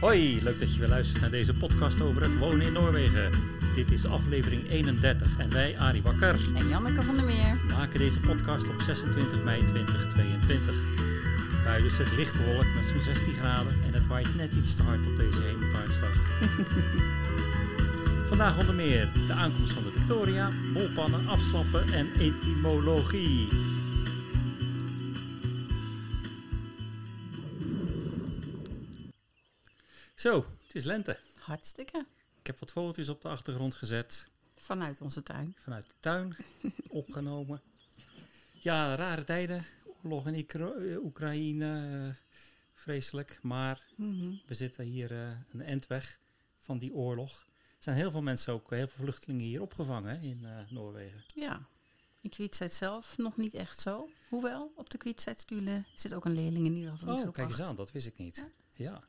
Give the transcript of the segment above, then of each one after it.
Hoi, leuk dat je weer luistert naar deze podcast over het wonen in Noorwegen. Dit is aflevering 31 en wij, Arie Wakker, En Janneke van der Meer. maken deze podcast op 26 mei 2022. Buiten is het licht bewolkt met zo'n 16 graden en het waait net iets te hard op deze hemelvaartsdag. Vandaag onder meer de aankomst van de Victoria, bolpannen, afslappen en etymologie. Zo, het is lente. Hartstikke. Ik heb wat foto's op de achtergrond gezet. Vanuit onze tuin. Vanuit de tuin opgenomen. Ja, rare tijden. Oorlog in eh, Oekraïne. eh, vreselijk. Maar Mhm. we zitten hier eh, een end weg van die oorlog. Er zijn heel veel mensen ook, heel veel vluchtelingen hier opgevangen hè, in Noorwegen. Ja. In Kwietzijd zelf nog niet echt zo. Hoewel, op de Kwietzijdskule zit ook een leerling in ieder geval. Oh, kijk eens aan, dat wist ik niet. Ja. ja,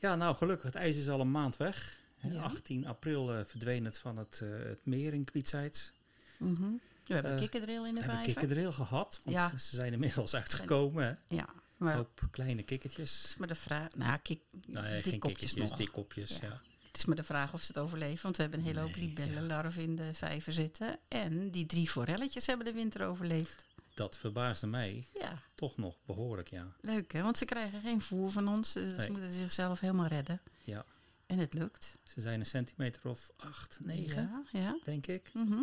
nou gelukkig, het ijs is al een maand weg. Hè, Ja. 18 april eh, verdween het van het, eh, het meer in Kwietzijd. Mhm. We hebben Eh, kikkerdril in de We hebben vijver. kikkerdril gehad, want Ja. ze zijn inmiddels uitgekomen. Hè. Ja, maar Een hoop kleine kikkertjes. maar de vraag... Nou, kik, Nee, dik geen kopjes kikkertjes, nog. dikkopjes. Ja. Ja. Het is maar de vraag of ze het overleven. Want we hebben een hele hoop Nee, libellenlarven in de vijver zitten. En die drie forelletjes hebben de winter overleefd. Dat verbaasde mij Ja, toch nog behoorlijk, ja. leuk hè. Want ze krijgen geen voer van ons. Dus Nee. Ze moeten zichzelf helemaal redden. ja. En het lukt. Ze zijn een centimeter of 8, 9, Ja, ja. denk ik. Mhm.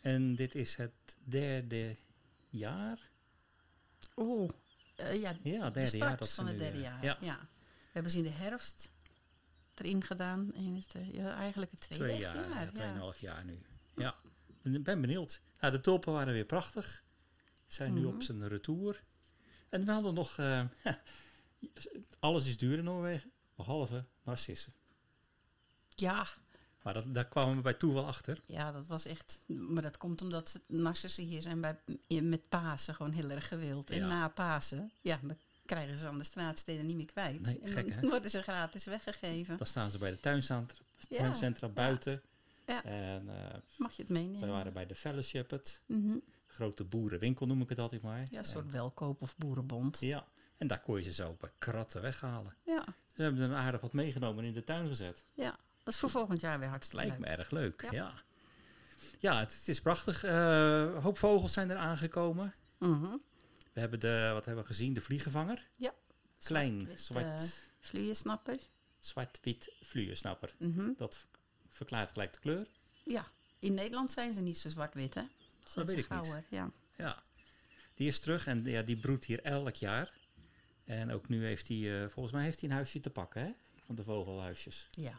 En dit is het derde jaar. Oeh, eh, ja, Ja, de derde jaar dat van het derde eh, jaar. Ja, Ja. We hebben ze in de herfst erin gedaan. In het, eh, ja, eigenlijk het tweede twee jaar, ja, ja. tweeënhalf jaar nu. Ja, ik ben benieuwd. Nou, de tulpen waren weer prachtig. Zijn nu Mhm. op zijn retour. En we hadden nog... eh, alles is duur in Noorwegen, behalve narcissen. Ja, Maar dat, daar kwamen we bij toeval achter. ja, dat was echt... Maar dat komt omdat narcissen hier zijn bij, met Pasen gewoon heel erg gewild. En Ja. na Pasen, ja, dan krijgen ze aan de straatsteden niet meer kwijt. Nee, en gek, dan worden ze gratis weggegeven. Dan staan ze bij de tuincentra, Ja, tuincentra ja. buiten. Ja. En eh, Mag je het meenemen? wij waren bij de Fellowship, het Mhm. Grote boerenwinkel noem ik het altijd maar. Ja, een soort En, welkoop of boerenbond. ja, en daar kon je ze zo bij kratten weghalen. Ja, Ze hebben er een aardig wat meegenomen en in de tuin gezet. ja. Dat is voor volgend jaar weer hartstikke Lijkt me leuk. erg leuk, ja. Ja. Ja, het, het is prachtig. Een hoop vogels zijn er aangekomen. Mhm. We hebben de, wat hebben we gezien? De vliegenvanger. Ja. Klein, Zwart-wit, zwart, eh, Vlieënsnapper. zwart-wit vliegersnapper. Mhm. Dat verklaart gelijk de kleur. Ja, in Nederland zijn ze niet zo zwart-wit, hè? Ze weet ik niet. Ja. Ja, die is terug en ja, die broedt hier elk jaar. En ook nu heeft hij, eh, volgens mij heeft hij een huisje te pakken, hè? Van de vogelhuisjes. Ja.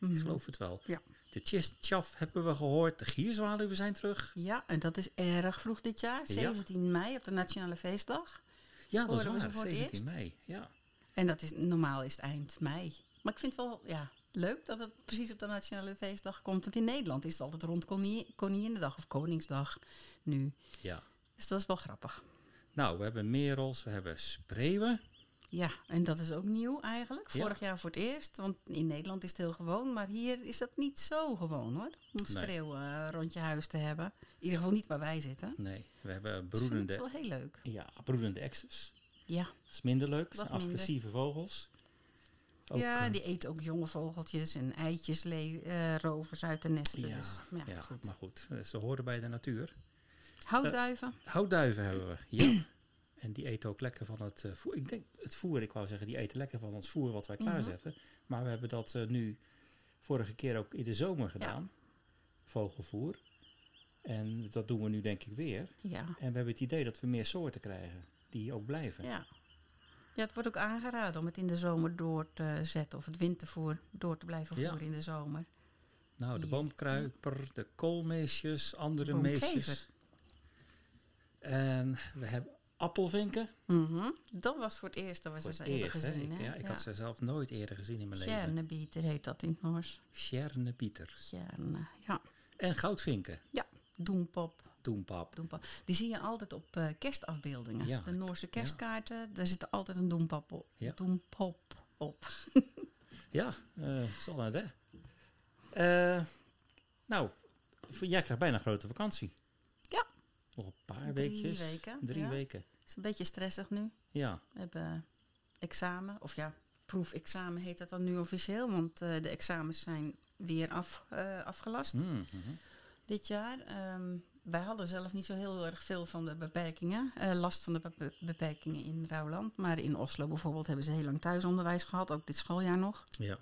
Ik Mhm. geloof het wel. Ja. De tjistjaf hebben we gehoord. De gierzwaluwen zijn terug. ja, en dat is erg vroeg dit jaar. Ja. 17 mei op de Nationale Feestdag. Ja, dat is waar. voor het 17 mei. Ja. En dat is, normaal is het eind mei. Maar ik vind het wel ja, leuk dat het precies op de Nationale Feestdag komt. Want in Nederland is het altijd rond Koning- Koninginnedag of Koningsdag nu. ja. Dus dat is wel grappig. Nou, we hebben merels, we hebben spreeuwen. Ja, en dat is ook nieuw eigenlijk. Ja. Vorig jaar voor het eerst. Want in Nederland is het heel gewoon. Maar hier is dat niet zo gewoon hoor. Om spreeuwen eh, rond je huis te hebben. In ieder geval niet waar wij zitten. Nee, we hebben Dus broedende, het wel heel leuk. ja, broedende exters. Ja, Dat is minder leuk. Wat zijn minder. agressieve vogels. Ook, ja eh, die eten ook jonge vogeltjes en eitjes, eh, rovers uit de nesten. ja, dus, ja, ja, goed. maar goed, eh, ze horen bij de natuur. Houtduiven. Houtduiven hebben we, ja. En die eten ook lekker van het voer. Ik denk het voer, ik wou zeggen, die eten lekker van ons voer wat wij Mhm. klaarzetten. Maar we hebben dat nu vorige keer ook in de zomer gedaan. Vogelvoer. En dat doen we nu denk ik weer. ja. En we hebben het idee dat we meer soorten krijgen die ook blijven. Ja. Ja, het wordt ook aangeraden om het in de zomer door te zetten. Of het wintervoer door te blijven Ja. voeren in de zomer. Nou, de boomkruiper, de koolmeesjes, andere Boomkever. meesjes. En we hebben appelvinken. Mhm. Dat was voor het eerst dat we Voor ze eerst, hè. gezien. Ik, hè? ja, ik had ze zelf nooit eerder gezien in mijn leven. Sjernebieter heet dat in het Noors. Sjernepieter. Sjerne, ja. En goudvinken. Ja, doempop. Doempap. doempap. Die zie je altijd op eh, kerstafbeeldingen. Ja. De Noorse kerstkaarten, daar zit altijd een doempap op. Ja. Doempop op. Ja, eh zal het hè. Eh, nou, jij krijgt bijna een grote vakantie. Ja. Nog een paar Drie weekjes. weken, Drie weken. is een beetje stressig nu. Ja, We hebben examen, of ja, proefexamen heet dat dan nu officieel. Want de examens zijn weer af, afgelast Mm, mhm. dit jaar. Ehm, wij hadden zelf niet zo heel erg veel van de beperkingen. eh, last van de bepe- beperkingen in Rouwland. Maar in Oslo bijvoorbeeld hebben ze heel lang thuisonderwijs gehad. Ook dit schooljaar nog. Ja.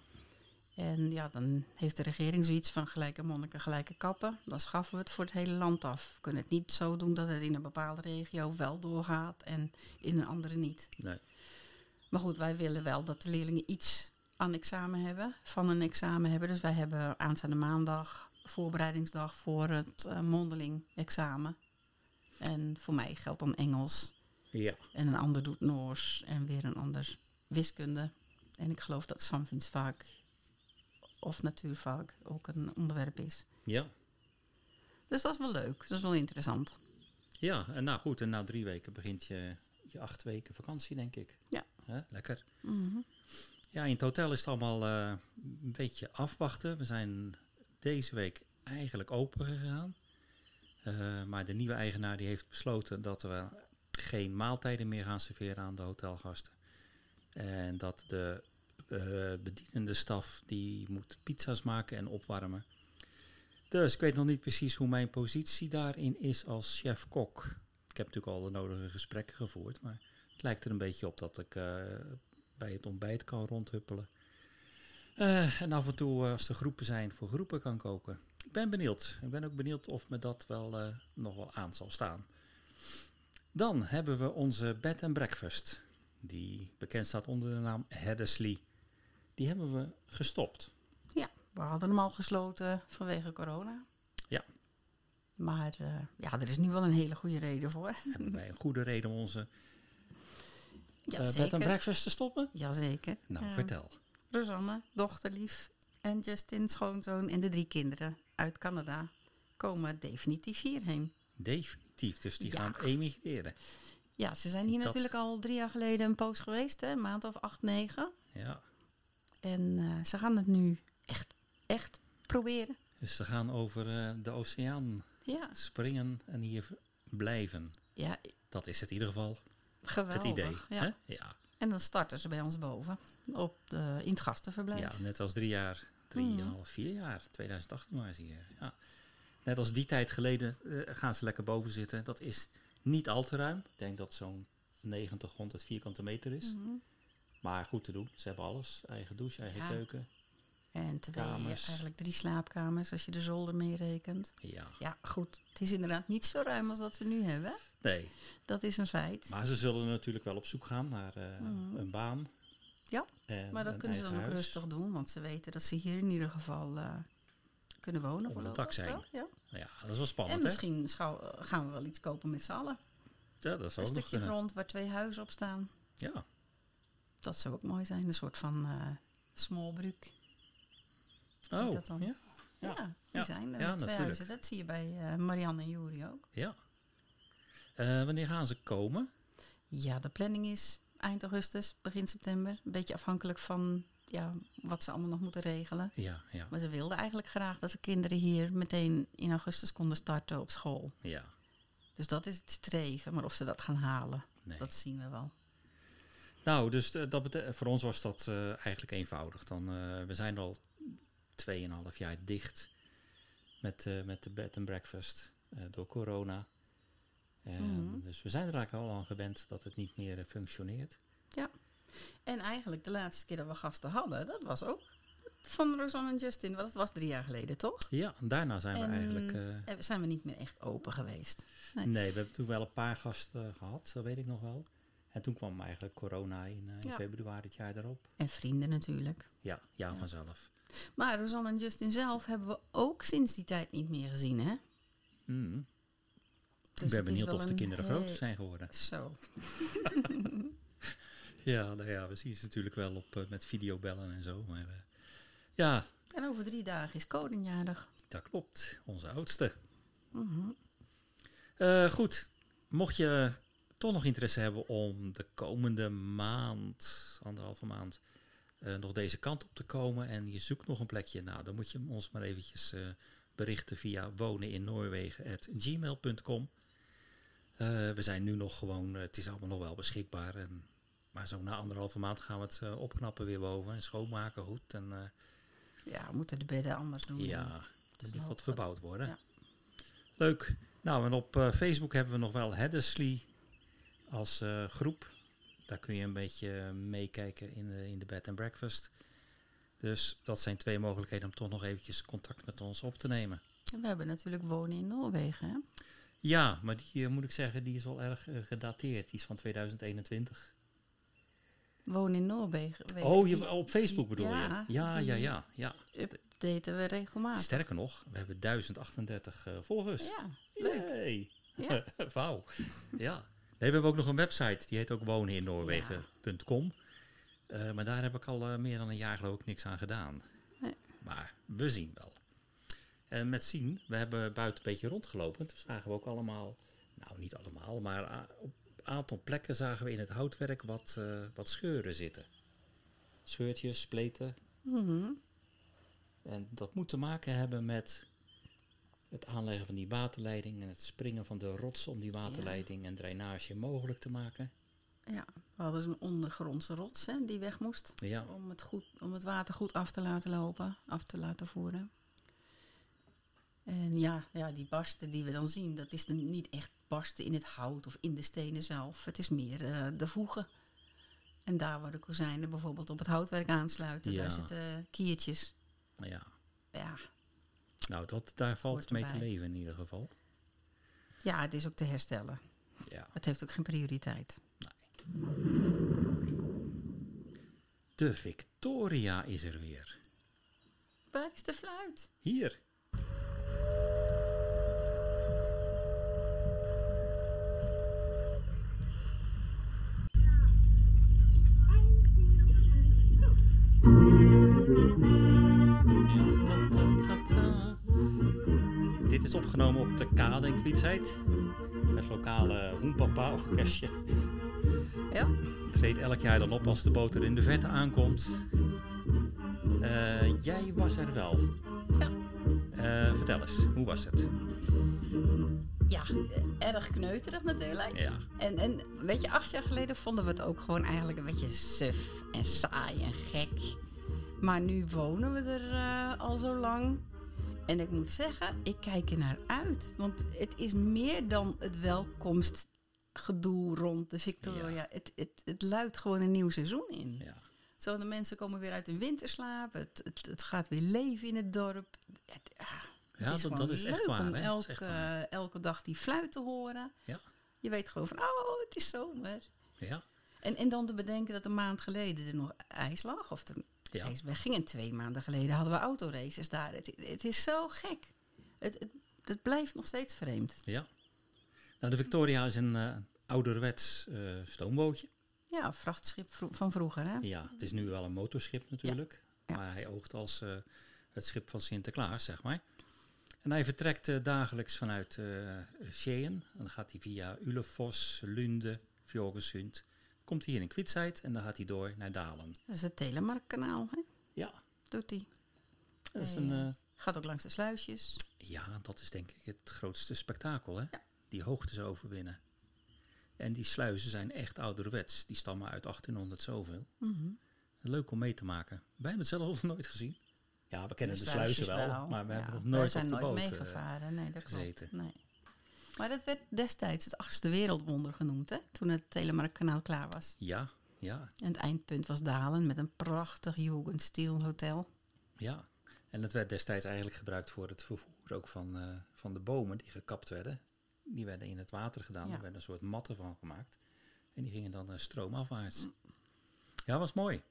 En ja, dan heeft de regering zoiets van gelijke monniken, gelijke kappen. Dan schaffen we het voor het hele land af. We kunnen het niet zo doen dat het in een bepaalde regio wel doorgaat en in een andere niet. Nee. Maar goed, wij willen wel dat de leerlingen iets aan examen hebben, van een examen hebben. Dus wij hebben aanstaande maandag voorbereidingsdag voor het eh, mondeling examen. En voor mij geldt dan Engels. Ja. En een ander doet Noors en weer een ander wiskunde. En ik geloof dat samfundsvak of natuurvak ook een onderwerp is. Ja. Dus dat is wel leuk, dat is wel interessant. Ja, en nou goed, en na drie weken begint je, je acht weken vakantie, denk ik. Ja. Lekker. Mhm. Ja, in het hotel is het allemaal eh, een beetje afwachten. We zijn deze week eigenlijk open gegaan. Eh, maar de nieuwe eigenaar die heeft besloten dat we geen maaltijden meer gaan serveren aan de hotelgasten. En dat de eh, bedienende staf die moet pizza's maken en opwarmen. Dus ik weet nog niet precies hoe mijn positie daarin is als chef-kok. Ik heb natuurlijk al de nodige gesprekken gevoerd, maar het lijkt er een beetje op dat ik eh, bij het ontbijt kan rondhuppelen. Eh, en af en toe, eh, als er groepen zijn, voor groepen kan koken. Ik ben benieuwd. Ik ben ook benieuwd of me dat wel eh, nog wel aan zal staan. Dan hebben we onze bed and breakfast. Die bekend staat onder de naam Heddesley. Die hebben we gestopt. Ja, we hadden hem al gesloten vanwege corona. Ja. Maar ja, er is nu wel een hele goede reden voor. Hebben wij een goede reden om onze Ja, bed and breakfast te stoppen? Jazeker. Nou, vertel. Rosanne, dochterlief en Justin, schoonzoon en de drie kinderen uit Canada komen definitief hierheen. Definitief. Dus die Ja. gaan emigreren. Ja, ze zijn hier Dat- natuurlijk al drie jaar geleden een poos geweest, hè, een maand of acht, negen. Ja. En eh, ze gaan het nu echt, echt proberen. Dus ze gaan over eh, de oceaan Ja, springen en hier blijven. ja Dat is het in ieder geval geweldig. het idee. Ja. hè? Ja. En dan starten ze bij ons boven, op de, in het gastenverblijf. ja, net als drie jaar, drieënhalf, vier jaar. 2018 waren ze hier. Ja. Net als die tijd geleden eh, gaan ze lekker boven zitten. Dat is niet al te ruim. Ik denk dat zo'n 90, 100 vierkante meter is. Mhm. Maar goed te doen. Ze hebben alles. Eigen douche, eigen Ja. keuken. En twee, Kamers. eigenlijk drie slaapkamers als je de zolder meerekent. Ja. Ja, goed. Het is inderdaad niet zo ruim als dat we nu hebben. Nee, Dat is een feit. maar ze zullen natuurlijk wel op zoek gaan naar eh, Mhm. een baan. Ja, en Maar dat een kunnen ze dan ook huis. rustig doen, want ze weten dat ze hier in ieder geval eh, kunnen wonen. Het voorlopig, dak zijn. zo, Ja. Ja, dat is wel En spannend, hè? misschien gaan we wel iets kopen met z'n allen. Ja, dat zou Een nog stukje grond waar twee huizen op staan. Ja, Dat zou ook mooi zijn. Een soort van eh smallbruk. oh, dat dan? ja. Ja, Ja. die zijn er Ja, met twee natuurlijk. huizen. Dat zie je bij Marianne en Juri ook. ja. Eh, wanneer gaan ze komen? Ja, de planning is eind augustus, begin september. Een beetje afhankelijk van ja, wat ze allemaal nog moeten regelen. Ja, ja, Maar ze wilden eigenlijk graag dat de kinderen hier meteen in augustus konden starten op school. ja. Dus dat is het streven. Maar of ze dat gaan halen, Nee. dat zien we wel. Nou, dus eh, dat voor ons was dat eh, eigenlijk eenvoudig. Dan, we zijn al 2,5 jaar dicht met, met de bed and breakfast door corona. En Mhm. Dus we zijn er eigenlijk al aan gewend dat het niet meer eh, functioneert. En eigenlijk de laatste keer dat we gasten hadden, dat was ook van Rosanne en Justin. Want dat was drie jaar geleden, toch? Ja, daarna zijn we En eigenlijk... eh, eh, zijn we niet meer echt open geweest. nee. nee, we hebben toen wel een paar gasten gehad, dat weet ik nog wel. En toen kwam eigenlijk corona in, in Ja. februari het jaar daarop. En vrienden natuurlijk. Ja, ja, Ja. vanzelf. Maar Rosanne en Justin zelf hebben we ook sinds die tijd niet meer gezien, hè? Mm. Dus ik ben benieuwd of de kinderen heel- groter zijn geworden. Zo. Ja, nou ja, we zien ze natuurlijk wel op, eh, met videobellen en zo. Maar eh, ja, En over drie dagen is Koningsjarig. dat klopt. Onze oudste. Mhm. Eh, goed, mocht je toch nog interesse hebben om de komende maand, anderhalve maand, eh, nog deze kant op te komen en je zoekt nog een plekje, nou, dan moet je ons maar eventjes eh, berichten via woneninnoorwegen.gmail.com. Eh we zijn nu nog gewoon, eh, het is allemaal nog wel beschikbaar en Maar zo na anderhalve maand gaan we het eh, opknappen weer boven en schoonmaken goed. En Ja, we moeten de bedden anders doen. ja, Dus het moet wat verbouwd worden. ja. Leuk. Nou, en op Facebook hebben we nog wel Heddesley als groep. Daar kun je een beetje meekijken in de, in de bed and breakfast. Dus dat zijn twee mogelijkheden om toch nog eventjes contact met ons op te nemen. En we hebben natuurlijk wonen in Noorwegen. Hè? Ja, maar die eh, moet ik zeggen, die is wel erg eh, gedateerd. Die is van 2021. Wonen in Noorwegen. Oh, je, op Facebook bedoel ja, je? Ja, ja, ja, ja. updaten we regelmatig. Sterker nog, we hebben 1038 eh, volgers. Ja, leuk. Ja. Wauw. Ja. Nee, we hebben ook nog een website. Die heet ook woneninnoorwegen.com. Eh, maar daar heb ik al meer dan een jaar geloof ik niks aan gedaan. Nee. Maar we zien wel. En met zien, we hebben buiten een beetje rondgelopen. Toen zagen we ook allemaal, nou niet allemaal, maar op een aantal plekken zagen we in het houtwerk wat, eh, wat scheuren zitten. Scheurtjes, spleten. Mhm. En dat moet te maken hebben met het aanleggen van die waterleiding en het springen van de rots om die waterleiding en drainage mogelijk te maken. Ja, we hadden zo'n ondergrondse rots hè, die weg moest. Ja, Om het, goed, om het water goed af te laten lopen, af te laten voeren. En ja, ja, die barsten die we dan zien, dat is dan niet echt barsten in het hout of in de stenen zelf. Het is meer eh, de voegen. En daar waar de kozijnen bijvoorbeeld op het houtwerk aansluiten, Ja. daar zitten kiertjes. ja. Ja. nou dat, daar valt mee te leven in ieder geval. ja, het is ook te herstellen. Ja. Het heeft ook geen prioriteit. De Victoria is er weer. Waar is de fluit? Hier. Opgenomen op de kade in Kwietsheid. Het lokale Hoenpapa orkestje Ja. treedt elk jaar dan op als de boot er in de verte aankomt. Eh, jij was er wel. Ja. Eh, vertel eens, hoe was het? Ja, eh, erg kneuterig natuurlijk. Ja, En, en weet je, acht jaar geleden vonden we het ook gewoon eigenlijk een beetje suf en saai en gek. Maar nu wonen we er al zo lang. En ik moet zeggen, ik kijk er naar uit. Want het is meer dan het welkomstgedoe rond de Victoria. Het, het, het luidt gewoon een nieuw seizoen in. ja. Zo, de mensen komen weer uit hun winterslaap. Het, het, het gaat weer leven in het dorp. Het, ah, het Ja, is dat, is echt leuk waar. om echt elke, waar. elke dag die fluit te horen. Ja. Je weet gewoon van, oh, het is zomer. Ja, En, en dan te bedenken dat een maand geleden er nog ijs lag. Of de ja. ijs wegging. En twee maanden geleden hadden we autoraces daar. Het, het is zo gek. Het, het, het blijft nog steeds vreemd. ja. Nou, de Victoria is een eh, ouderwets eh, stoombootje. Ja, een vrachtschip vro- van vroeger, hè? Ja, het is nu wel een motorschip natuurlijk. Ja. Maar hij oogt als eh, het schip van Sinterklaas, zeg maar. En hij vertrekt dagelijks vanuit Skien. En dan gaat hij via Ulefos, Lunde, Fjorgesund. Komt hij hier in Kwietsheid en dan gaat hij door naar Dalen. Dat is het Telemarkkanaal, hè? Ja, Doet hij. dat is een... ja. eh, Gaat ook langs de sluisjes. ja, dat is denk ik het grootste spektakel, hè? Ja. Die hoogtes overwinnen. En die sluizen zijn echt ouderwets. Die stammen uit 1800 zoveel. Mhm. Leuk om mee te maken. Wij hebben het zelf nog nooit gezien. Ja, we kennen de, De sluizen wel, maar we ja. hebben nog nooit op de nooit boot eh, meegevaren. Nee, dat gezeten. klopt. Nee. Maar dat werd destijds het achtste wereldwonder genoemd, hè? Toen het Telemarkkanaal klaar was. Ja, ja, En het eindpunt was Dalen met een prachtig Jugendstil hotel. ja. En het werd destijds eigenlijk gebruikt voor het vervoer ook van, eh, van de bomen die gekapt werden. Die werden in het water gedaan, Ja. er werden een soort matten van gemaakt. En die gingen dan uh, stroomafwaarts. Ja, was mooi.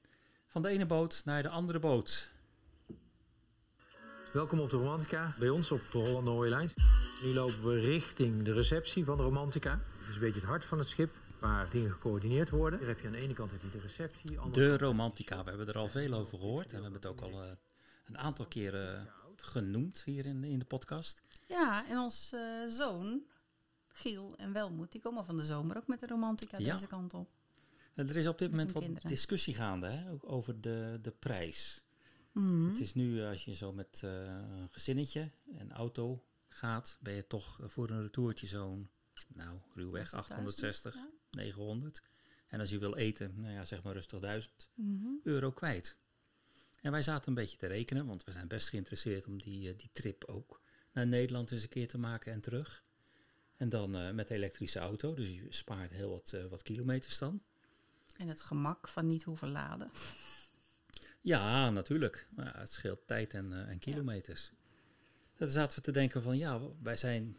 Van de ene boot naar de andere boot. Welkom op de Romantica, bij ons op de Holland Norway Lines. Nu lopen we richting de receptie van de Romantica. Het is een beetje het hart van het schip, waar dingen gecoördineerd worden. Hier heb je aan de ene kant heb je de receptie. aan de Romantica, we hebben er al veel over gehoord. En we hebben het ook al eh, een aantal keren genoemd hier in, in de podcast. Ja, en ons eh, zoon, Giel en Welmoed, die komen van de zomer ook met de romantica Ja. deze kant op. En er is op dit moment wat kinderen. discussie gaande hè, ook over de, de prijs. Mhm. Het is nu, eh, als je zo met eh, een gezinnetje en auto gaat, ben je toch eh, voor een retourtje zo'n, nou, ruwweg 1000, 860, ja. 900. En als je wil eten, nou ja, zeg maar rustig 1000 Mhm. euro kwijt. En wij zaten een beetje te rekenen, want we zijn best geïnteresseerd om die, eh, die trip ook naar Nederland eens een keer te maken en terug. En dan eh, met de elektrische auto, dus je spaart heel wat, wat kilometers dan. En het gemak van niet hoeven laden. Ja, natuurlijk. Maar het scheelt tijd en, en kilometers. Dan zaten we te denken van ja, wij zijn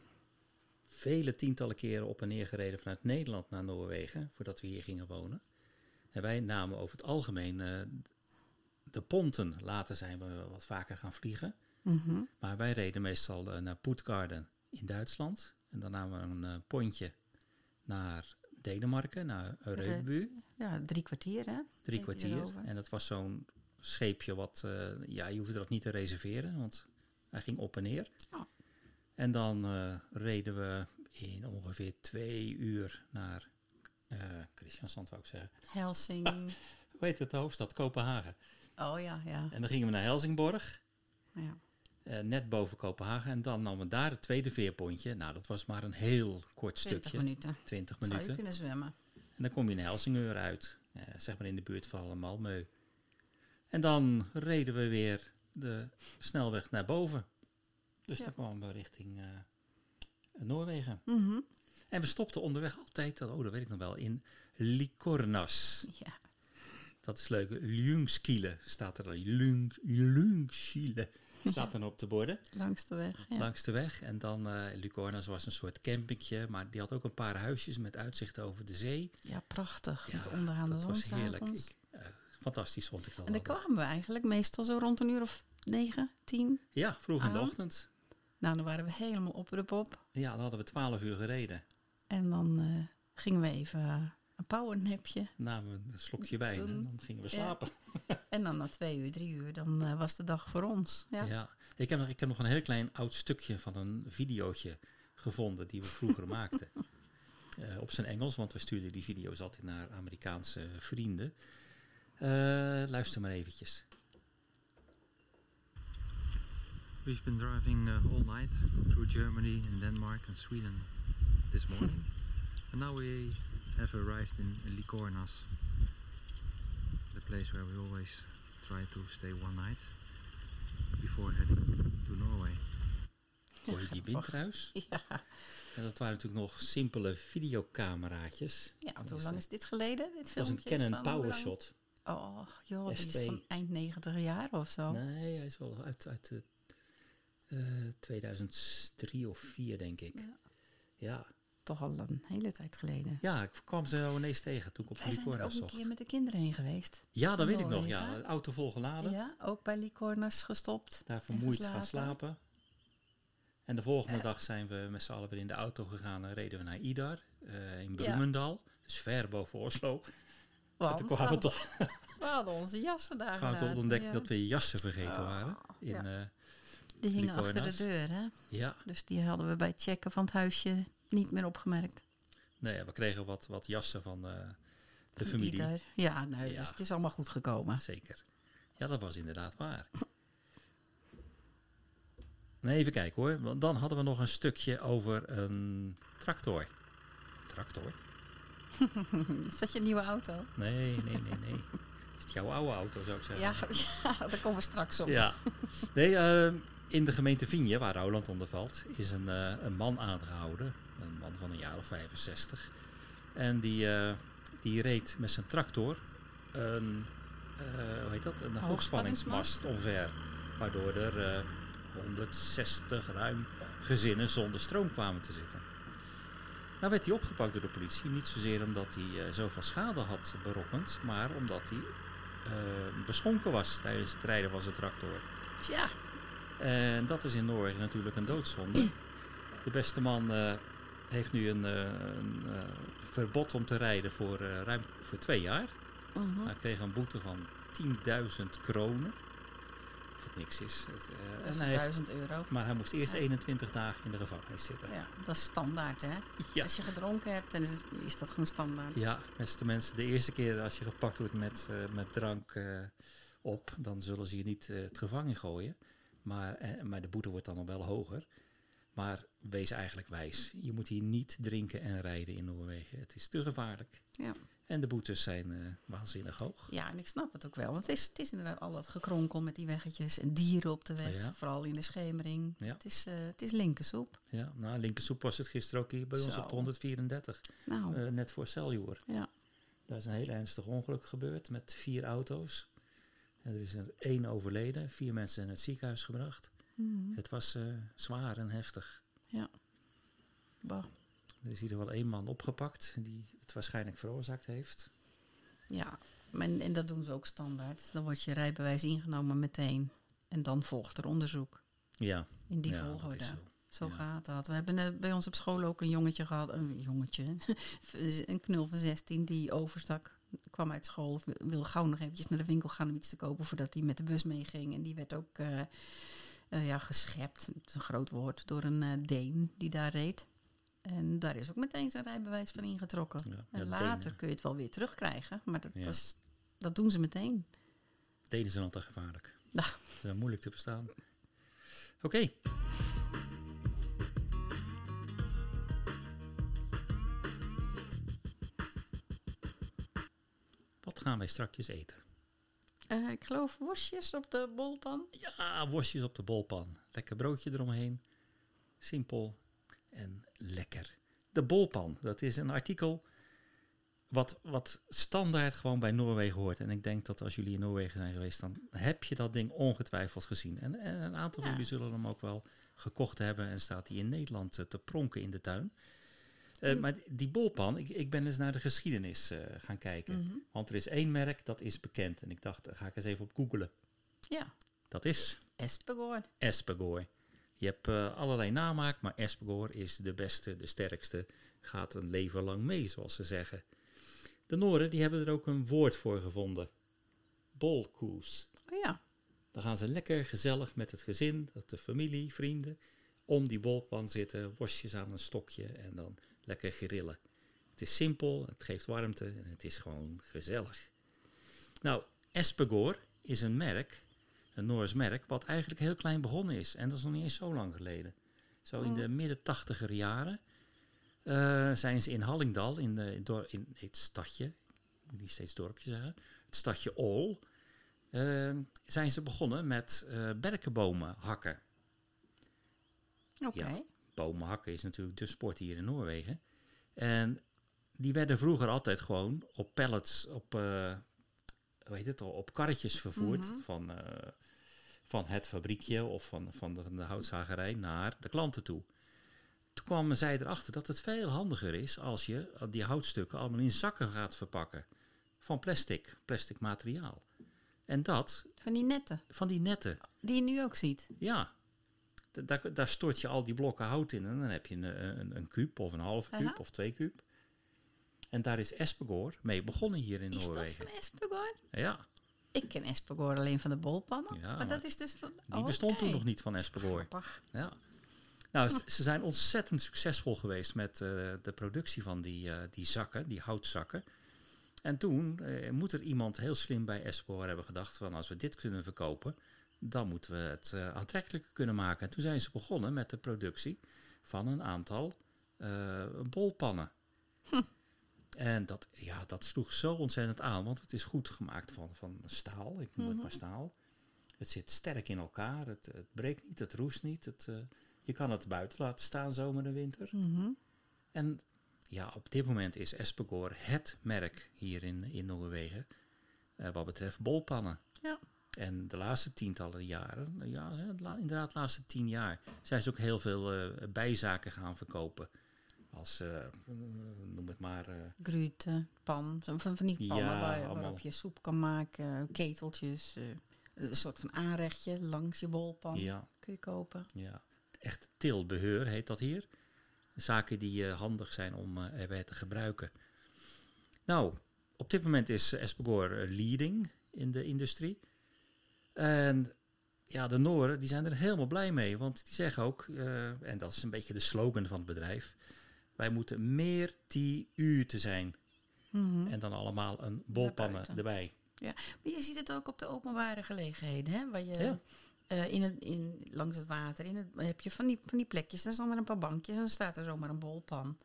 vele tientallen keren op en neer gereden vanuit Nederland naar Noorwegen, voordat we hier gingen wonen. En wij namen over het algemeen eh, de ponten. Later zijn we wat vaker gaan vliegen. Mhm. Maar wij reden meestal eh, naar Puttgarden in Duitsland. En dan namen we een eh, pontje naar Denemarken, naar Reubu. Ja, drie kwartier hè? Drie kwartier. En dat was zo'n scheepje wat, ja, je hoefde dat niet te reserveren, want hij ging op en neer. Oh. En dan eh, reden we in ongeveer twee uur naar eh Christiansand, wou ik zeggen. Helsing. Hoe heet het, de hoofdstad? Kopenhagen. Oh ja, ja. En dan gingen we naar Helsingborg, ja. eh, net boven Kopenhagen. En dan namen we daar het tweede veerpontje. Nou, dat was maar een heel kort 20 stukje. minuten. 20 Zou je minuten. kunnen zwemmen. En dan kom je in Helsingeur uit, eh, zeg maar in de buurt van Malmö. En dan reden we weer de snelweg naar boven. Dus Ja. dan kwamen we richting eh, Noorwegen. Mhm. En we stopten onderweg altijd, oh dat weet ik nog wel, in Likornas. Ja. Dat is leuk. Ljungskile staat er dan. Ljung, Ljungskile staat dan op de borden Langs de weg. Ja. langs de weg. En dan eh Likornas was een soort campingje, maar die had ook een paar huisjes met uitzicht over de zee. ja, prachtig. Ja, Met ondergaande dat zon was heerlijk. Ik, fantastisch vond ik dat. En dan altijd. kwamen we eigenlijk meestal zo rond een uur of negen, tien. Ja, vroeg in de ochtend. Nou, dan waren we helemaal op de pop. Ja, dan hadden we twaalf uur gereden. En dan eh, gingen we even eh, een powernapje. Namen we een slokje wijn en dan gingen we Ja. slapen. En dan na twee uur, drie uur, dan eh, was de dag voor ons. Ja. Ja. Ik, heb nog, ik heb nog een heel klein oud stukje van een videootje gevonden die we vroeger maakten. Op zijn Engels, want we stuurden die video's altijd naar Amerikaanse vrienden. Eh, luister maar eventjes. We've been driving uh, all night through Germany and Denmark and Sweden this morning. and now we have arrived in Likornas, the place where we always try to stay one night before heading to Norway. Hoor je die windruis? Ja. En dat waren natuurlijk nog simpele videocameraatjes. Ja, want hoe lang is dit geleden? Dit was een Canon? PowerShot. Oh, joh, die is S2. van eind negentiger jaar of zo. Nee, hij is wel uit, uit de, eh, 2003 of 4 denk ik. Ja. Ja. Toch al een hele tijd geleden. ja, ik kwam ze zo ineens tegen toen ik op Wij zijn er ook Licornas een zocht. keer met de kinderen heen geweest. Ja, dat weet ik nog. Ja, auto volgeladen. Ja, ook bij Licornas gestopt. Daar vermoeid gaan slapen. En de volgende dag zijn we met z'n allen weer in de auto gegaan en reden we naar Idar eh, in Ja. Bloemendal. Dus ver boven Oslo. En Want toen kwamen we hadden onze jassen daar kwamen gelaten, ontdekken ja. dat we jassen vergeten Oh, waren. In, ja. eh, Die hingen achter de deur, hè? ja, Dus die hadden we bij het checken van het huisje niet meer opgemerkt. nee, ja, we kregen wat, wat jassen van eh, de familie. Ja, nou, Ja. Dus het is allemaal goed gekomen. Zeker. Ja, dat was inderdaad waar. Nee, even kijken hoor. Want dan hadden we nog een stukje over een tractor. Tractor? Is dat je nieuwe auto? Nee, nee, nee, nee. Is het jouw oude auto, zou ik zeggen? Ja, ja, daar komen we straks op. Ja. Nee, eh, in de gemeente Vigne, waar Roland onder valt, is een, eh, een man aangehouden. Een man van een jaar of 65. En die, eh, die reed met zijn tractor een, hoe heet dat? een hoogspanningsmast omver. Waardoor er eh, 160 ruim gezinnen zonder stroom kwamen te zitten. Nou werd hij opgepakt door de politie. Niet zozeer omdat hij eh, zoveel schade had berokkend, maar omdat hij eh, beschonken was tijdens het rijden van zijn tractor. Tja, En dat is in Noorwegen natuurlijk een doodzonde. De beste man eh, heeft nu een, een verbod om te rijden voor ruim voor twee jaar. mhm. Hij kreeg een boete van 10.000 kronen. Of het niks is. Het, eh, dat en is hij heeft, 1000 euro. maar hij moest eerst Ja. 21 dagen in de gevangenis zitten. Ja, dat is standaard, hè? Ja. Als je gedronken hebt, dan is, dat gewoon standaard. Ja, beste mensen, de eerste keer als je gepakt wordt met, eh, met drank eh, op, dan zullen ze je niet het gevangen gooien. Maar, maar de boete wordt dan nog wel hoger. Maar wees eigenlijk wijs. Je moet hier niet drinken en rijden in Noorwegen. Het is te gevaarlijk. Ja. En de boetes zijn eh, waanzinnig hoog. Ja, en ik snap het ook wel. Want het is, het is inderdaad al dat gekronkel met die weggetjes en dieren op de weg. Ja. Vooral in de schemering. Ja. Het is, eh het is linkersoep. Ja, nou, linkersoep was het gisteren ook hier bij ons op de 134. Nou, eh, net voor Celjoer. ja. Daar is een heel ernstig ongeluk gebeurd met vier auto's. En er is er één overleden. Vier mensen zijn naar het ziekenhuis gebracht. Mhm. Het was zwaar en heftig. Bah. Er is hier wel één man opgepakt die het waarschijnlijk veroorzaakt heeft. Ja, en, en dat doen ze ook standaard. Dan wordt je rijbewijs ingenomen meteen. En dan volgt er onderzoek. Ja, In die ja, volgorde. zo. Zo Ja. gaat dat. We hebben eh, bij ons op school ook een jongetje gehad. Een jongetje. een knul van 16 die overstak. Kwam uit school. Wilde gauw nog eventjes naar de winkel gaan om iets te kopen voordat hij met de bus meeging. En die werd ook eh, eh, ja, geschept. Dat is een groot woord. Door een eh, Deen die daar reed. En daar is ook meteen zijn rijbewijs van ingetrokken. Ja, En ja, later Denen, kun je het wel weer terugkrijgen. Maar dat, Ja. dat, is, dat doen ze meteen. Denen zijn altijd gevaarlijk. Nou. Dat is moeilijk te verstaan. Oké. Wat gaan wij strakjes eten? Eh, ik geloof worstjes op de bolpan. Ja, worstjes op de bolpan. Lekker broodje eromheen. Simpel en lekker. De bolpan, dat is een artikel wat, wat standaard gewoon bij Noorwegen hoort. En ik denk dat als jullie in Noorwegen zijn geweest, dan heb je dat ding ongetwijfeld gezien. En, en een aantal van jullie zullen hem ook wel gekocht hebben en staat die in Nederland eh, te pronken in de tuin. Eh, Mm. Maar die bolpan, ik, ik ben eens naar de geschiedenis eh, gaan kijken. Mhm. Want er is één merk dat is bekend. En ik dacht, daar ga ik eens even op googelen. Ja, Dat is Espegor. Espegor. Je hebt eh, allerlei namaak, maar Espegor is de beste, de sterkste. Gaat een leven lang mee, zoals ze zeggen. De Noren die hebben er ook een woord voor gevonden. Bolkoes. Oh ja. Dan gaan ze lekker gezellig met het gezin, de familie, vrienden, om die bolpan zitten, worstjes aan een stokje en dan lekker grillen. Het is simpel, het geeft warmte en het is gewoon gezellig. Nou, Espegor is een merk, een Noors merk, wat eigenlijk heel klein begonnen is. En dat is nog niet eens zo lang geleden. Zo in de midden tachtiger jaren eh, zijn ze in Hallingdal, in, de, in, het stadje, ik moet niet steeds dorpje zeggen, het stadje Ol, eh, zijn ze begonnen met eh berkenbomen hakken. Oké. Ja. Bomen hakken is natuurlijk de sport hier in Noorwegen. En die werden vroeger altijd gewoon op pallets, op, eh, hoe heet het al, op karretjes vervoerd Mhm. van, van het fabriekje of van, van, de, van de houtzagerij naar de klanten toe. Toen kwamen zij erachter dat het veel handiger is als je die houtstukken allemaal in zakken gaat verpakken. Van plastic, plastic materiaal. En dat, Van die netten. van die netten, Die je nu ook ziet. ja. Da- Daar, daar stort je al die blokken hout in en dan heb je een, een, een kuub of een halve kuub Aha. of twee kuub. En daar is Espegor mee begonnen hier in Is dat Noorwegen. van Espegor? Ja, Ik ken Espegor alleen van de bolpannen. Ja, maar, maar dat is dus van... die bestond toen nog niet van Espegor. Grappig. Ja. Nou, z- ze zijn ontzettend succesvol geweest met eh, de productie van die, eh, die zakken, die houtzakken. En toen eh, moet er iemand heel slim bij Espegor hebben gedacht van als we dit kunnen verkopen, dan moeten we het aantrekkelijker kunnen maken. En toen zijn ze begonnen met de productie van een aantal bolpannen. En dat, ja, dat sloeg zo ontzettend aan, want het is goed gemaakt van, van staal. Ik noem het maar staal. Het zit sterk in elkaar, het, het breekt niet, het roest niet. Het, eh, je kan het buiten laten staan zomer en winter. Mhm. En ja, op dit moment is Espegor het merk hier in, in Noorwegen eh, wat betreft bolpannen. Ja. En de laatste tientallen jaren, ja, inderdaad de laatste tien jaar, zijn ze ook heel veel eh, bijzaken gaan verkopen. Als, eh, noem het maar, eh, Grute, pan. Van, van die Ja, pannen allemaal. waarop je soep kan maken. Keteltjes. eh, een soort van aanrechtje langs je bolpan. ja, Kun je kopen. ja, echt tilbeheur heet dat hier. Zaken die handig zijn om erbij te gebruiken. Nou, op dit moment is Espegor leading in de industrie. En ja, de Noren die zijn er helemaal blij mee. Want die zeggen ook, en dat is een beetje de slogan van het bedrijf... wij moeten meer TU te zijn. Mhm. En dan allemaal een bolpannen erbij. Maar je ziet het ook op de openbare gelegenheden. Hè? Waar je Ja. Eh, in het, in, langs het water in het, heb je van die, van die plekjes. Dan staan er een paar bankjes en dan staat er zomaar een bolpan.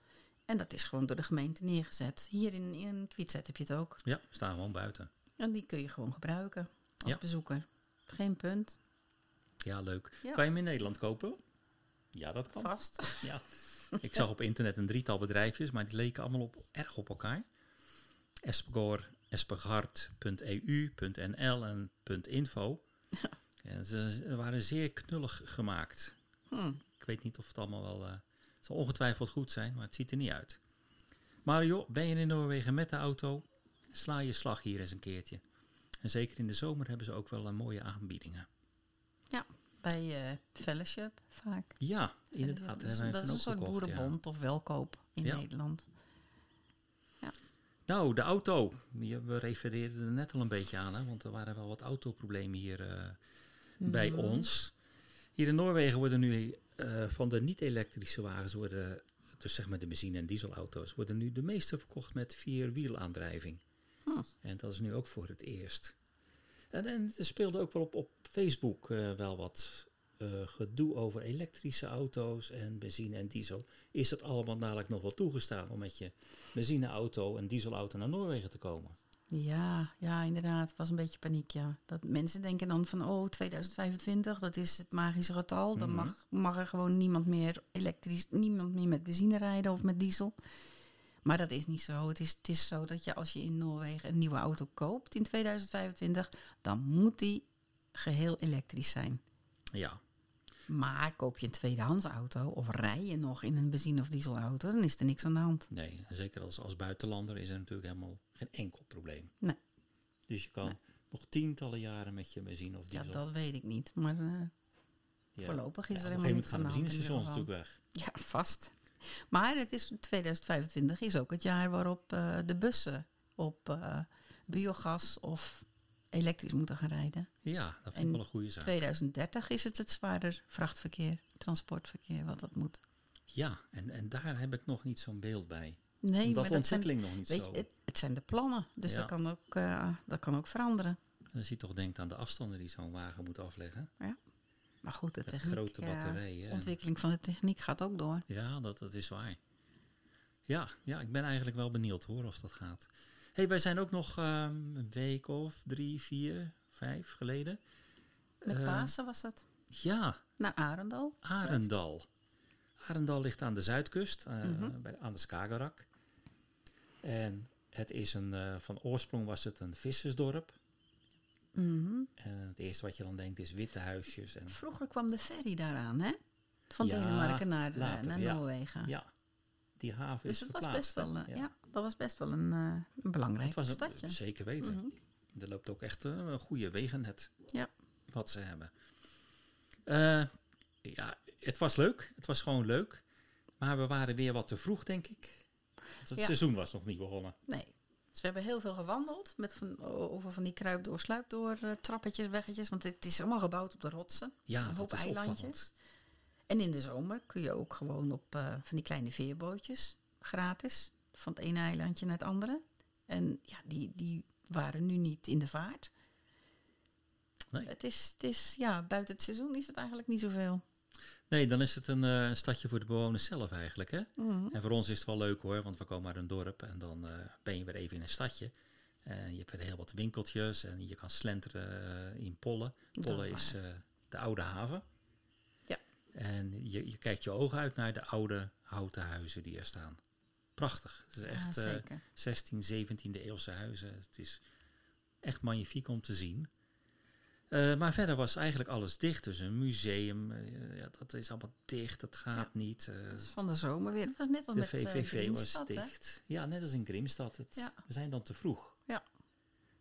En dat is gewoon door de gemeente neergezet. Hier in, in Kwitzet heb je het ook. Ja, we staan gewoon buiten. En die kun je gewoon gebruiken als Ja. bezoeker. Geen punt. Ja, leuk. Ja. Kan je hem in Nederland kopen? Ja, dat kan. Vast. Ja. Ik zag op internet een drietal bedrijfjes, maar die leken allemaal op, erg op elkaar. Espegor, espegard.eu.nl en .info. En ze, waren zeer knullig gemaakt. Hm. Ik weet niet of het allemaal wel... eh, het zal ongetwijfeld goed zijn, maar het ziet er niet uit. Maar joh, ben je in Noorwegen met de auto, sla je slag hier eens een keertje. En zeker in de zomer hebben ze ook wel eh, mooie aanbiedingen. Bij eh, Fellowship vaak. Ja, inderdaad. Wij dat is een soort ja. boerenbond of welkoop in Ja. Nederland. Nou, de auto. We refereerden er net al een beetje aan, hè, want er waren wel wat autoproblemen hier eh, bij Mhm. ons. Hier in Noorwegen worden nu eh, van de niet-elektrische wagens, worden, dus zeg maar de benzine- en dieselauto's, worden nu de meeste verkocht met vierwielaandrijving. Hm. En dat is nu ook voor het eerst. En, en er speelde ook wel op, op Facebook eh, wel wat eh, gedoe over elektrische auto's en benzine en diesel. Is het allemaal dadelijk nog wel toegestaan om met je benzineauto en dieselauto naar Noorwegen te komen? Ja, ja, inderdaad. Het was een beetje paniek, ja. Dat mensen denken dan van, oh, 2025, dat is het magische getal. Dan Mhm. mag, mag er gewoon niemand meer elektrisch, niemand meer met benzine rijden of met diesel. Maar dat is niet zo. Het is, het is zo dat je als je in Noorwegen een nieuwe auto koopt in 2025, dan moet die geheel elektrisch zijn. Ja, Maar koop je een tweedehands auto of rij je nog in een benzine- of dieselauto, dan is er niks aan de hand. nee. Zeker als, als buitenlander is er natuurlijk helemaal geen enkel probleem. Nee. Dus je kan Nee. nog tientallen jaren met je benzine of Ja, diesel. dat weet ik niet. Maar eh, Ja. voorlopig Ja, is er op een helemaal gegeven moment gaan aan de hand. in ieder benzinestations geval. natuurlijk weg. Ja, vast. Maar het is 2025 is ook het jaar waarop eh, de bussen op eh, biogas of elektrisch moeten gaan rijden. Ja, dat vind ik wel een goede zaak. 2030 is het het zwaarder vrachtverkeer, transportverkeer, wat dat moet. Ja, en, en daar heb ik nog niet zo'n beeld bij. Nee, Omdat maar de zijn, ontwikkeling nog niet weet zo... je, het, het zijn de plannen. Dus Ja. dat, kan ook, eh, dat kan ook veranderen. Als je toch denkt aan de afstanden die zo'n wagen moet afleggen. Maar goed, de techniek, grote ja, batterijen. en- ontwikkeling van de techniek gaat ook door. Ja, dat, dat is waar. Ja, ja, ik ben eigenlijk wel benieuwd hoor of dat gaat. hey, wij zijn ook nog ehm, een week of drie, vier, vijf geleden. Met Eh, Pasen was dat Ja, naar Arendal. Arendal. Arendal ligt aan de zuidkust, eh, Mhm. bij, aan de Skagerrak. En het is een, eh, van oorsprong was het een vissersdorp. Mhm. En het eerste wat je dan denkt is witte huisjes. En, Vroeger kwam de ferry daaraan, hè? Van Ja, Denemarken naar, eh, later, naar ja. Noorwegen. ja, die haven dus is het was verplaatst, best hè? wel, eh, ja. dat was best wel een, een belangrijk Het was een, stadje. zeker weten. Mhm. Er loopt ook echt eh, een goede wegennet. Ja. Wat ze hebben. Ja, het was leuk. Het was gewoon leuk. Maar we waren weer wat te vroeg, denk ik. Het Ja. seizoen was nog niet begonnen. Nee. Dus we hebben heel veel gewandeld met van, over van die kruipdoor, sluipdoor, eh, trappetjes, weggetjes. Want het is allemaal gebouwd op de rotsen. Ja, een dat hoop is eilandjes. opvallend. En in de zomer kun je ook gewoon op eh, van die kleine veerbootjes gratis. Van het ene eilandje naar het andere. En ja, die, die waren nu niet in de vaart. Nee. Het is, het is, ja, buiten het seizoen is het eigenlijk niet zoveel. Nee, dan is het een, eh, een stadje voor de bewoners zelf eigenlijk. Hè? Mhm. En voor ons is het wel leuk hoor, want we komen uit een dorp en dan eh, ben je weer even in een stadje. En je hebt weer heel wat winkeltjes en je kan slenteren eh, in Pollen. Pollen is de oude haven. Ja. En je, je kijkt je ogen uit naar de oude houten huizen die er staan. Prachtig. Het is echt ja, eh, zeker. 16, 17e eeuwse huizen. Het is echt magnifiek om te zien. Eh, maar verder was eigenlijk alles dicht. Dus een museum, eh, ja, dat is allemaal dicht. Dat gaat niet. Dus van de zomer weer. Het was net als de met VVV was hè? dicht. Ja, net als in Grimstad. Het, Ja. We zijn dan te vroeg. Ja.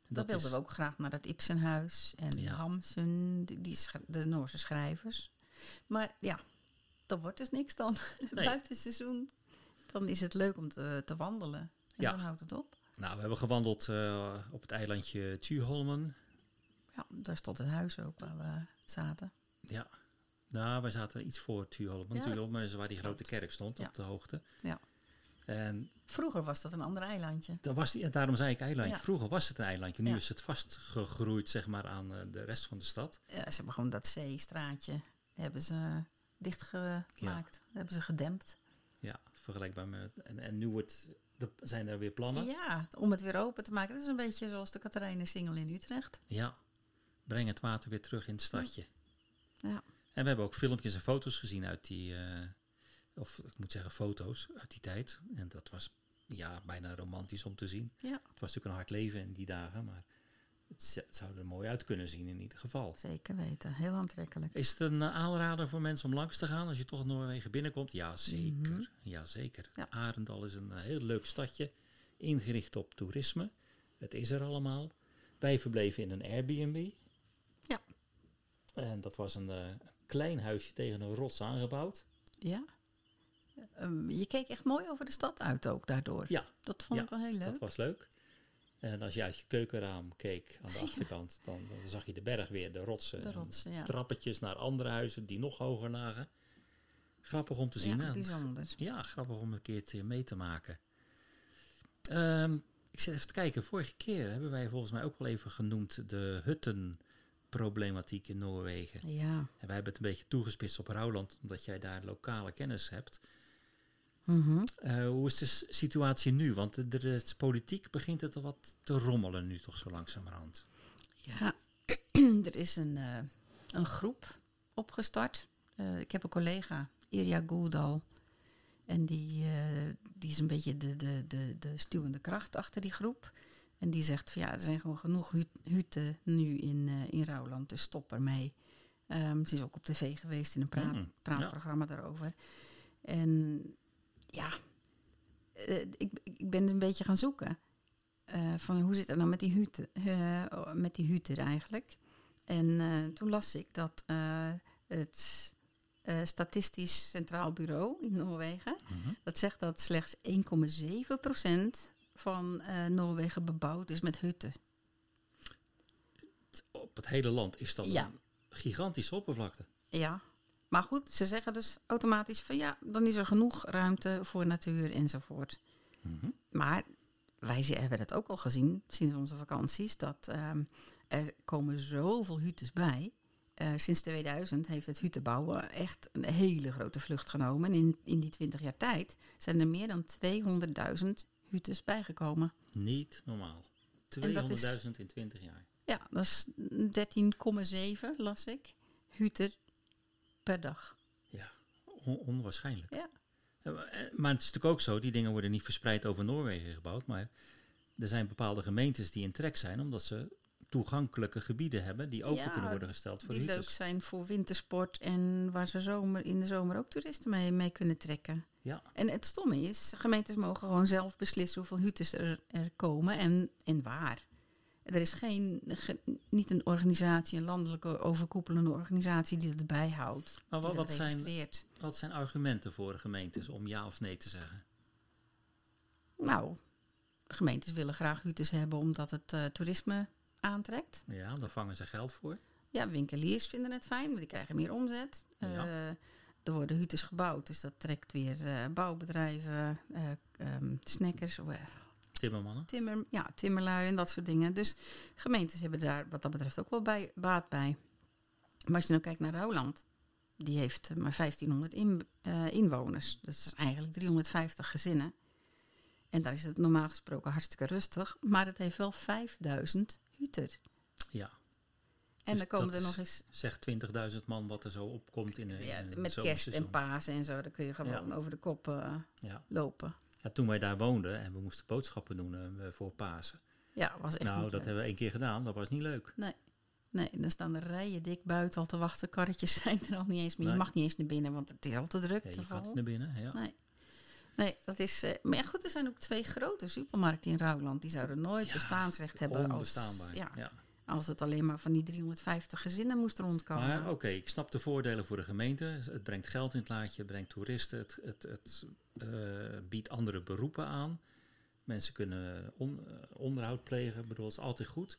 Dat wilden is- we ook graag naar het Ibsenhuis en Ja. Hamsun, die, de Noorse schrijvers. Maar ja, dat wordt dus niks dan. Nee. Buiten seizoen, dan is het leuk om te, te wandelen. En Ja. dan houdt het op. Nou, we hebben gewandeld op het eilandje Thuholmen. Ja, daar stond het huis ook waar we zaten. Ja. Nou, wij zaten iets voor Thuholmen. Ja. Thuholmen is waar die grote kerk stond, Ja. op de hoogte. Ja. En Vroeger was dat een ander eilandje. dan was die, en daarom zei ik eilandje. Ja. Vroeger was het een eilandje. Nu Ja. is het vastgegroeid zeg maar, aan eh, de rest van de stad. Ja, ze hebben gewoon dat zeestraatje hebben ze dichtgemaakt. Hebben ze gedempt. Ja, vergelijkbaar met... En, en nu wordt, zijn er weer plannen. Ja, om het weer open te maken. Dat is een beetje zoals de Katharijnen-singel in Utrecht. Ja, breng het water weer terug in het stadje. Ja. En we hebben ook filmpjes en foto's gezien uit die, eh, of ik moet zeggen foto's uit die tijd. En dat was ja, bijna romantisch om te zien. Ja, Het was natuurlijk een hard leven in die dagen, maar het, zou er mooi uit kunnen zien in ieder geval. zeker weten. Heel aantrekkelijk. Is het een eh, aanrader voor mensen om langs te gaan als je toch Noorwegen binnenkomt? Ja, zeker. Mhm. Ja, zeker. Ja. Arendal is een eh, heel leuk stadje, ingericht op toerisme. Het is er allemaal. Wij verbleven in een Airbnb. En dat was een eh, klein huisje tegen een rots aangebouwd. Ja. Ehm, je keek echt mooi over de stad uit ook daardoor. Ja, Dat vond Ja, ik wel heel leuk. dat was leuk. En als je uit je keukenraam keek aan de achterkant, dan, dan zag je de berg weer, de rotsen. De en rotsen, ja. Trappetjes naar andere huizen die nog hoger lagen. Grappig om te zien. Ja, bijzonder. Ja, grappig om een keertje mee te maken. Ehm, ik zit even te kijken. Vorige keer hebben wij volgens mij ook wel even genoemd de huttenproblematiek in Noorwegen. Ja. En wij hebben het een beetje toegespitst op Rouwland, omdat jij daar lokale kennis hebt. Mhm. Eh, hoe is de situatie nu? Want de, de, de politiek begint het al wat te rommelen nu toch zo langzamerhand. Ja, er is een, eh, een groep opgestart. Eh, ik heb een collega, Irja Goedal. En die, die is een beetje de, de, de, de stuwende kracht achter die groep. En die zegt van ja, er zijn gewoon genoeg hu- hutten nu in, eh in Rouwland, dus stop ermee. Ehm, ze is ook op tv geweest in een praat, Mm, praatprogramma daarover. En ja, eh, ik, ik ben een beetje gaan zoeken. eh, van hoe zit het nou met die hutten, met die hutten eigenlijk. En toen las ik dat het Statistisch Centraal Bureau in Noorwegen, Mhm. dat zegt dat slechts 1,7% van eh, Noorwegen bebouwd is met hutten. Op het hele land is dat Ja. een gigantische oppervlakte. Ja, maar goed, ze zeggen dus automatisch van ja, dan is er genoeg ruimte voor natuur enzovoort. Mhm. Maar wij hebben het ook al gezien sinds onze vakanties, dat ehm, er komen zoveel huttes bij. Eh, sinds 2000 heeft het hutenbouwen echt een hele grote vlucht genomen. En in, in die 20 jaar tijd zijn er meer dan 200.000 huttes bijgekomen. Niet normaal. 200.000 En dat is- in 20 jaar. Ja, dat is 13,7 las ik. Hutten per dag. Ja, on- onwaarschijnlijk. Ja. Eh, Maar het is natuurlijk ook zo, die dingen worden niet verspreid over Noorwegen gebouwd, maar er zijn bepaalde gemeentes die in trek zijn omdat ze toegankelijke gebieden hebben die open Ja, kunnen worden gesteld voor die leuk zijn voor wintersport en waar ze zomer, in de zomer ook toeristen mee, mee kunnen trekken. Ja, En het stomme is, gemeentes mogen gewoon zelf beslissen hoeveel huttes er, er komen en, en waar. Er is geen, ge- niet een organisatie, een landelijke overkoepelende organisatie die het bijhoudt. maar wat, dat wat, zijn, wat zijn argumenten voor gemeentes om ja of nee te zeggen? Nou, gemeentes willen graag huttes hebben omdat het eh, toerisme aantrekt. Ja, daar vangen ze geld voor. Ja, winkeliers vinden het fijn, want die krijgen meer omzet. Ja. Eh, er worden huttes gebouwd, dus dat trekt weer eh, bouwbedrijven, ehm, snackers, Timmermannen. timmer, ja, timmerlui en dat soort dingen. Dus gemeentes hebben daar wat dat betreft ook wel bij, baat bij. Maar als je nou kijkt naar Rouwland, die heeft maar 1500 in, eh, inwoners. Dus dat is eigenlijk 350 gezinnen. En daar is het normaal gesproken hartstikke rustig. Maar het heeft wel 5000 Ja, En Dus dan komen er nog eens zeg 20.000 man wat er zo opkomt in een, ja, met kerst en. Pasen en zo. Dan kun je gewoon Ja. over de kop eh, Ja. lopen. ja, toen wij daar woonden en we moesten boodschappen doen eh, voor Pasen. Ja, was echt nou, niet dat leuk. hebben we één keer gedaan, dat was niet leuk. Nee, dan staan de rijen dik buiten al te wachten. Karretjes zijn er al niet eens meer. Nee. Je mag niet eens naar binnen, want het is al te druk, Ja, te je kan vol. naar binnen, ja. Nee. Nee, dat is... eh, maar goed, er zijn ook twee grote supermarkten in Rouwland. Die zouden nooit Ja, bestaansrecht hebben als, ja, ja. als het alleen maar van die 350 gezinnen moest rondkomen. Maar oké, ik snap de voordelen voor de gemeente. Het brengt geld in het laadje, het brengt toeristen, het, het, het eh, biedt andere beroepen aan. Mensen kunnen on- eh, onderhoud plegen, ik bedoel, het is altijd goed.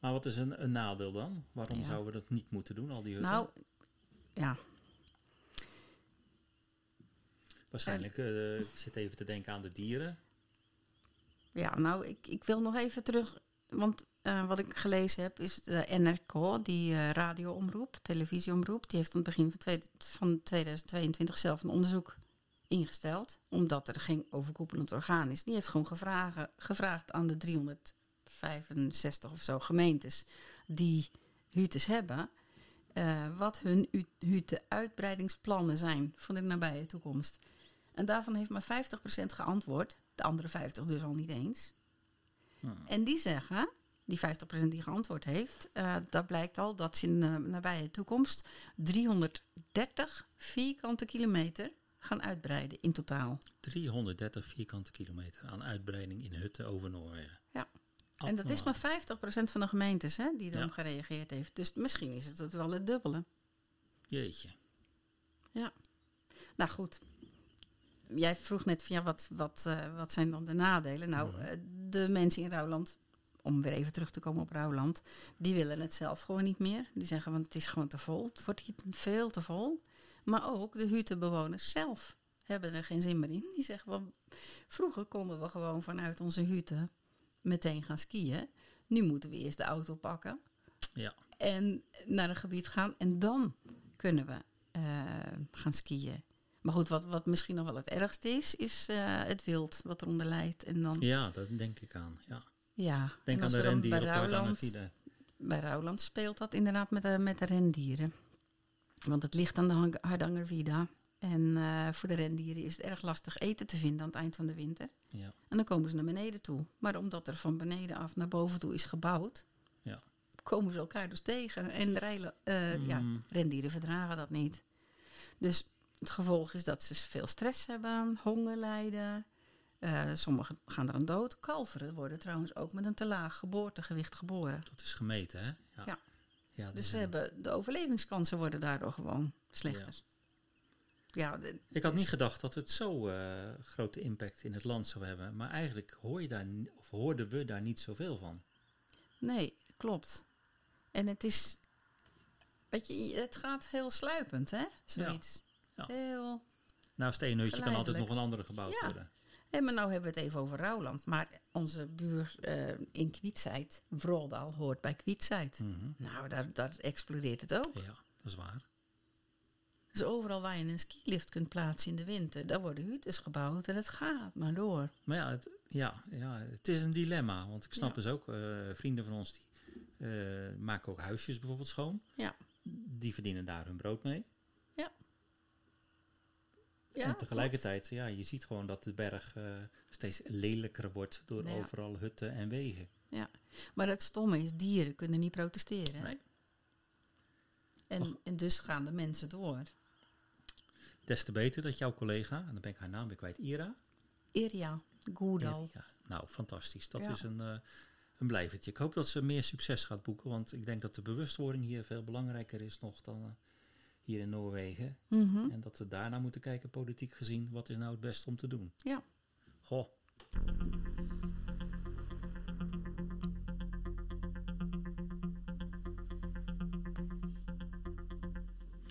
Maar wat is een, een nadeel dan? Waarom Ja. zouden we dat niet moeten doen, al die hutten? nou, ja, Waarschijnlijk, eh, zit even te denken aan de dieren. Ja, nou, ik, ik wil nog even terug. Want eh, wat ik gelezen heb, is de NRK, die eh, radioomroep, televisieomroep, die heeft aan het begin van, van 2022 zelf een onderzoek ingesteld. Omdat er geen overkoepelend orgaan is. Die heeft gewoon gevragen, gevraagd aan de 365 of zo gemeentes die hutes hebben. wat hun hu- hute-uitbreidingsplannen zijn voor de nabije toekomst. En daarvan heeft maar 50% geantwoord. De andere 50 dus al niet eens. Hmm. En die zeggen, die 50% die geantwoord heeft, eh dat blijkt al dat ze in de nabije toekomst 330 vierkante kilometer gaan uitbreiden in totaal. 330 vierkante kilometer aan uitbreiding in hutten over Noorwegen. Ja. En dat is maar 50% van de gemeentes hè, die dan Ja. gereageerd heeft. Dus misschien is het wel het dubbele. Jeetje. Nou goed, jij vroeg net van ja, wat, wat, eh, wat zijn dan de nadelen? Nou, eh, de mensen in Rouwland, om weer even terug te komen op Rouwland, die willen het zelf gewoon niet meer. Die zeggen, want het is gewoon te vol. Het wordt hier veel te vol. Maar ook de hutenbewoners zelf hebben er geen zin meer in. Die zeggen, wel, vroeger konden we gewoon vanuit onze hutten meteen gaan skiën. Nu moeten we eerst de auto pakken Ja. en naar een gebied gaan. En dan kunnen we eh, gaan skiën. Maar goed, wat, wat misschien nog wel het ergste is, is eh, het wild wat eronder lijdt. En dan, ja, dat denk ik aan. Ja. ja. Denk en aan de rendieren bij Rouwland, bij Rouwland speelt dat inderdaad met de, met de rendieren. Want het ligt aan de Hardangervida. En eh, voor de rendieren is het erg lastig eten te vinden aan het eind van de winter. Ja. En dan komen ze naar beneden toe. Maar omdat er van beneden af naar boven toe is gebouwd, Ja. komen ze elkaar dus tegen. En eh, ja, Mm. rendieren verdragen dat niet. Dus het gevolg is dat ze veel stress hebben, honger lijden. Eh, sommigen gaan eraan dood. Kalveren worden trouwens ook met een te laag geboortegewicht geboren. Dat is gemeten, hè? Ja. Ja. Dus is ze hebben, de overlevingskansen worden daardoor gewoon slechter. Ja, Ik had niet gedacht dat het zo eh, grote impact in het land zou hebben. Maar eigenlijk hoor je daar, of hoorden we daar niet zoveel van. nee, klopt. En het is, weet je, het gaat heel sluipend, hè? Zoiets. Ja. Heel Naast het ene hutje kan altijd nog een andere gebouwd Ja. worden. Hé, maar nou hebben we het even over Rouwland. Maar onze buur eh, in Kwietzijd, Vroldal, hoort bij Kwietzijd. Mhm. Nou, daar, daar explodeert het ook. Ja, dat is waar. Dus overal waar je een skilift kunt plaatsen in de winter, daar worden hutes gebouwd en het gaat maar door. Maar ja, het, ja, ja, het is een dilemma. Want ik snap Ja. dus ook, eh, vrienden van ons die eh, maken ook huisjes bijvoorbeeld schoon. Ja. Die verdienen daar hun brood mee. Ja, en tegelijkertijd, ja, je ziet gewoon dat de berg eh, steeds lelijker wordt door Ja. overal hutten en wegen. klopt. Maar het stomme is, dieren kunnen niet protesteren. Nee. En, Och. en dus gaan de mensen door. Des te beter dat jouw collega, en dan ben ik haar naam weer kwijt, Ira. Iria, Goedal. Ja, nou, fantastisch. Dat Ja. is een, eh een blijvertje. Ik hoop dat ze meer succes gaat boeken, want ik denk dat de bewustwording hier veel belangrijker is nog dan eh, hier in Noorwegen. Mhm. En dat we daarna moeten kijken, politiek gezien, wat is nou het beste om te doen. Ja. Goh.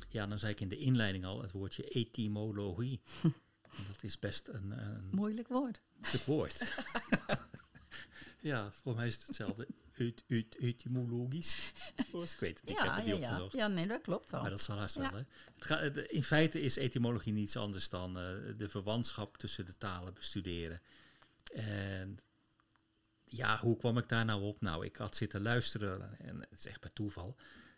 Ja, dan zei ik in de inleiding al het woordje etymologie. Dat is best een, een Moeilijk woord. het woord. ja, volgens mij is het hetzelfde. Ut, ut, etymologisch. Oh, ik weet het niet, ik heb Ja, het ja, niet ja. opgezocht. ja, nee, dat klopt wel. Maar dat zal haast wel, hè? Het in feite is etymologie niets anders dan eh, de verwantschap tussen de talen bestuderen. En ja, hoe kwam ik daar nou op? Nou, ik had zitten luisteren, en het is echt bij toeval.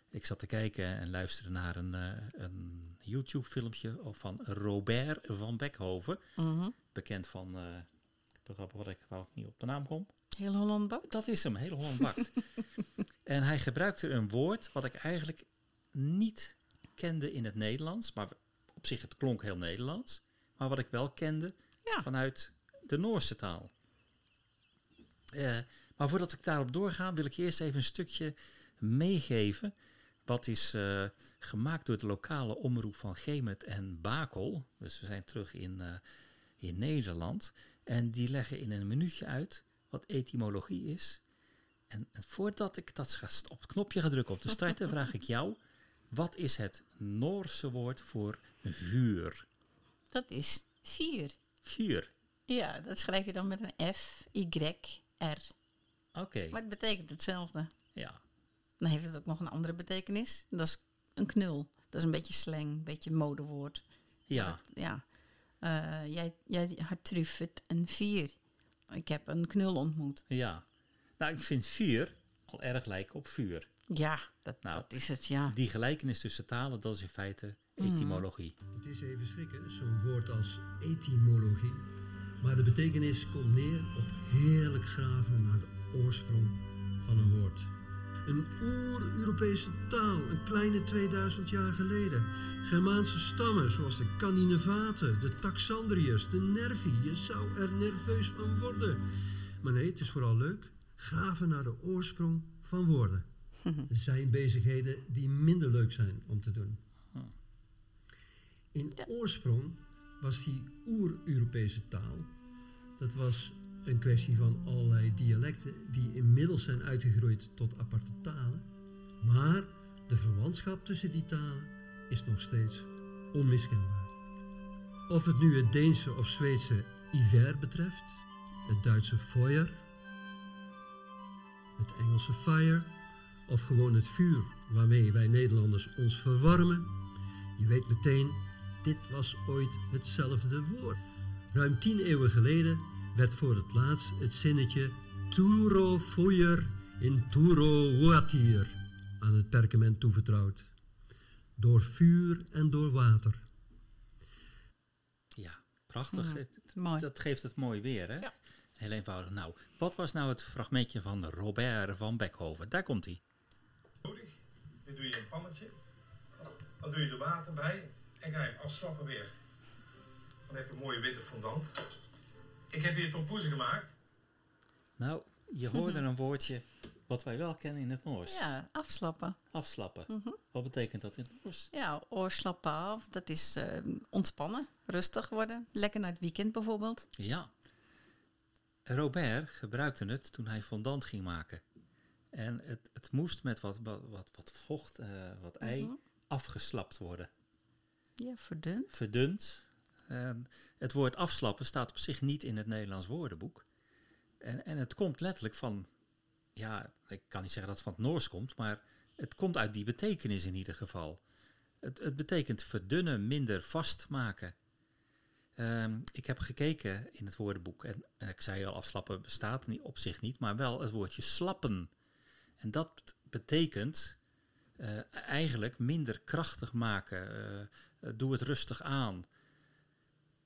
Ik zat te kijken en luisteren naar een, eh, een YouTube-filmpje van Robert van Beckhoven. Mhm. Bekend van het programma wat ik, waar ik niet op de naam kom. Heel Holland bakt. Dat is hem, heel Holland bakt. en hij gebruikte een woord wat ik eigenlijk niet kende in het Nederlands. Maar op zich, het klonk heel Nederlands. Maar wat ik wel kende Ja. vanuit de Noorse taal. Eh, maar voordat ik daarop doorga, wil ik eerst even een stukje meegeven. Wat is eh, gemaakt door de lokale omroep van Gemet en Bakel. Dus we zijn terug in, eh, in Nederland. En die leggen in een minuutje uit wat etymologie is. En voordat ik dat ga st- op het knopje ga drukken op de starten, vraag ik jou: wat is het Noorse woord voor vuur? Dat is Vier. Vuur. Ja, dat schrijf je dan met een F, Y, R. Oké. Maar het betekent hetzelfde. Ja. Dan heeft het ook nog een andere betekenis. Dat is een knul. Dat is een beetje slang, een beetje modewoord. Ja. Dat- ja. Eh, jij, jij had truffet een vier. Ik heb een knul ontmoet. Ja. Nou, ik vind vuur al erg lijken op vuur. Ja, dat, Nou. dat is het, ja. Die gelijkenis tussen talen, dat is in feite Mm. etymologie. Het is even schrikken, zo'n woord als etymologie. Maar de betekenis komt neer op heerlijk graven naar de oorsprong van een woord. Een oer-Europese taal, een kleine 2000 jaar geleden. Germaanse stammen zoals de Caninevaten, de Taxandriërs, de Nervi. Je zou er nerveus van worden. Maar nee, het is vooral leuk. Graven naar de oorsprong van woorden. Er zijn bezigheden die minder leuk zijn om te doen. In oorsprong was die oer-Europese taal, dat was een kwestie van allerlei dialecten die inmiddels zijn uitgegroeid tot aparte talen. Maar de verwantschap tussen die talen is nog steeds onmiskenbaar. Of het nu het Deense of Zweedse hiver betreft, het Duitse Feuer, het Engelse fire, of gewoon het vuur waarmee wij Nederlanders ons verwarmen, je weet meteen, dit was ooit hetzelfde woord. Ruim tien eeuwen geleden werd voor het laatst het zinnetje Turo foier in Turo watir aan het perkament toevertrouwd. Door vuur en door water. Ja, prachtig. Het- het- Mooi. Dat geeft het mooi weer, hè? Ja. Heel eenvoudig. Nou, wat was nou het fragmentje van Robert van Beckhoven? Daar komt hij. nodig. Dit doe je in een pannetje. Dan doe je er water bij en ga je afslappen weer. Dan heb je een mooie witte fondant. Ik heb hier tompoezen gemaakt. Nou, je hoorde een woordje wat wij wel kennen in het Noors. Ja, afslappen. Afslappen. Mhm. Wat betekent dat in het Noors? Ja, oorslappen af. Dat is eh, ontspannen, rustig worden. Lekker naar het weekend bijvoorbeeld. Ja. Robert gebruikte het toen hij fondant ging maken. En het, het moest met wat, wat, wat, wat vocht, eh, wat ei, Mhm. afgeslapt worden. Ja, verdund. verdund. En het woord afslappen staat op zich niet in het Nederlands woordenboek. En, en het komt letterlijk van, ja, ik kan niet zeggen dat het van het Noors komt, maar het komt uit die betekenis in ieder geval. Het, het betekent verdunnen, minder vastmaken. Ehm, ik heb gekeken in het woordenboek en, ik zei al, afslappen bestaat op zich niet, maar wel het woordje slappen. En dat bet- betekent eh, eigenlijk minder krachtig maken. eh, doe het rustig aan.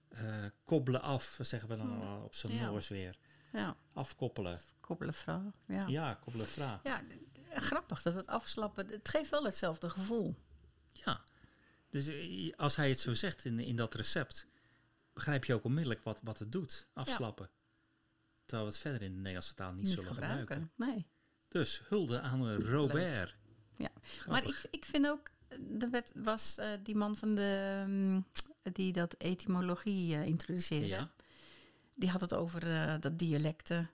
Eh, koppelen af, zeggen we dan al op zijn Ja. Noors weer. Ja, Afkoppelen. koppelen vrouw. Ja. Ja, koppelen vra. ja, grappig dat het afslappen, het geeft wel hetzelfde gevoel. Ja. Dus eh, als hij het zo zegt in, in dat recept, begrijp je ook onmiddellijk wat, wat het doet. Afslappen. Terwijl we het verder in de Nederlandse taal niet, Niet zullen gebruiken. gebruiken. Nee. Dus hulde aan Robert. Ja. Maar ik, ik vind ook, er werd, was eh, die man van de, mm, die dat etymologie eh, introduceerde. Ja. Die had het over eh, dat dialecten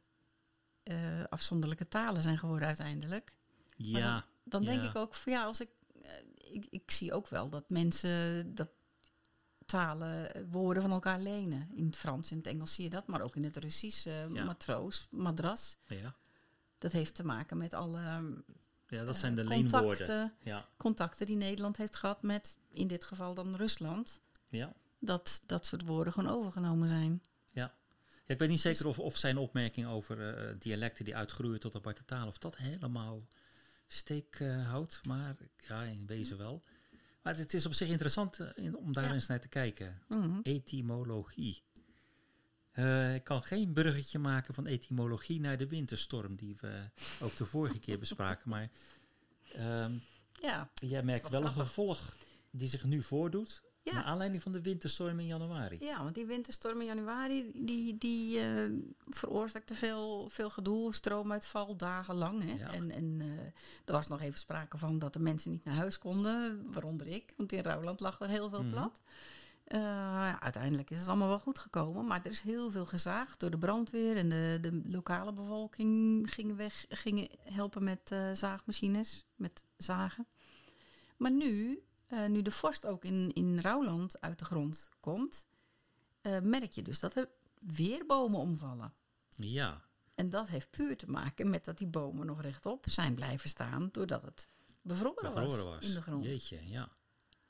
eh, afzonderlijke talen zijn geworden uiteindelijk. Maar Ja. Dan denk Ja. ik ook van ja, als ik, eh, ik, ik zie ook wel dat mensen dat talen, eh, woorden van elkaar lenen. In het Frans, in het Engels zie je dat, maar ook in het Russisch, eh, Ja. matroos, madras. Ja. Dat heeft te maken met alle ja, dat eh, zijn de leenwoorden. contacten, Ja. contacten die Nederland heeft gehad met, in dit geval dan Rusland. Ja. Dat dat soort woorden gewoon overgenomen zijn. Ja. ja, ik weet niet zeker of, of zijn opmerking over eh, dialecten die uitgroeien tot aparte taal, of dat helemaal steek eh, houdt. Maar ja, in wezen wel. Maar het is op zich interessant eh, in- om daar Ja. eens naar te kijken. Mhm. Etymologie. Eh, ik kan geen bruggetje maken van etymologie naar de winterstorm, die we ook de vorige keer bespraken. Maar ehm, Ja, jij merkt wel een gevolg die zich nu voordoet, Ja. naar aanleiding van de winterstorm in januari. Ja, want die winterstorm in januari, die, die eh, veroorzaakte veel, veel gedoe, stroomuitval, dagenlang. Hè? Ja. En, en eh, er was nog even sprake van dat de mensen niet naar huis konden, waaronder ik. Want in Rouwland lag er heel veel Mhm. plat. Eh, ja, uiteindelijk is het allemaal wel goed gekomen, maar er is heel veel gezaagd door de brandweer. En de, de lokale bevolking ging weg, gingen helpen met eh, zaagmachines, met zagen. Maar nu, eh, nu de vorst ook in, in Rouwland uit de grond komt, merk je dus dat er weer bomen omvallen. Ja, En dat heeft puur te maken met dat die bomen nog rechtop zijn blijven staan, doordat het bevroren, bevroren was, was. in de grond. Jeetje, ja.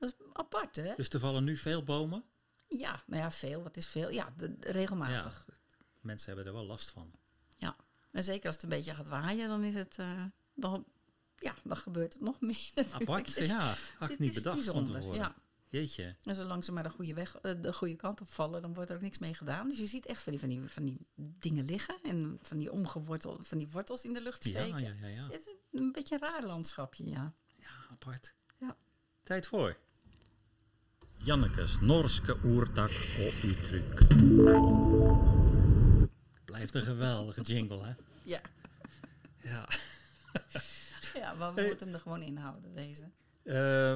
Dat is apart, hè? Dus er vallen nu veel bomen. Ja, nou ja, veel. Wat is veel? Ja, de- regelmatig. Ja, mensen hebben er wel last van. Ja. En zeker als het een beetje gaat waaien, dan is het... eh, dan, ja, dan gebeurt het nog meer. natuurlijk. Apart, is- ja. Had ik niet bedacht van tevoren. Ja. Jeetje. En zolang ze maar de goede, weg, eh, de goede kant op vallen, dan wordt er ook niks mee gedaan. Dus je ziet echt van die, van die, van die dingen liggen en van die omgeworteld, van die wortels in de lucht Ja, steken. ja, ja, ja. Het is een beetje een raar landschapje, ja. Ja, apart. Ja. Tijd voor. Jannekes Norske oertak og uttryk. Blijft een geweldige jingle, hè? Ja, Ja. ja maar we Hey. moeten hem er gewoon inhouden, deze. Eh,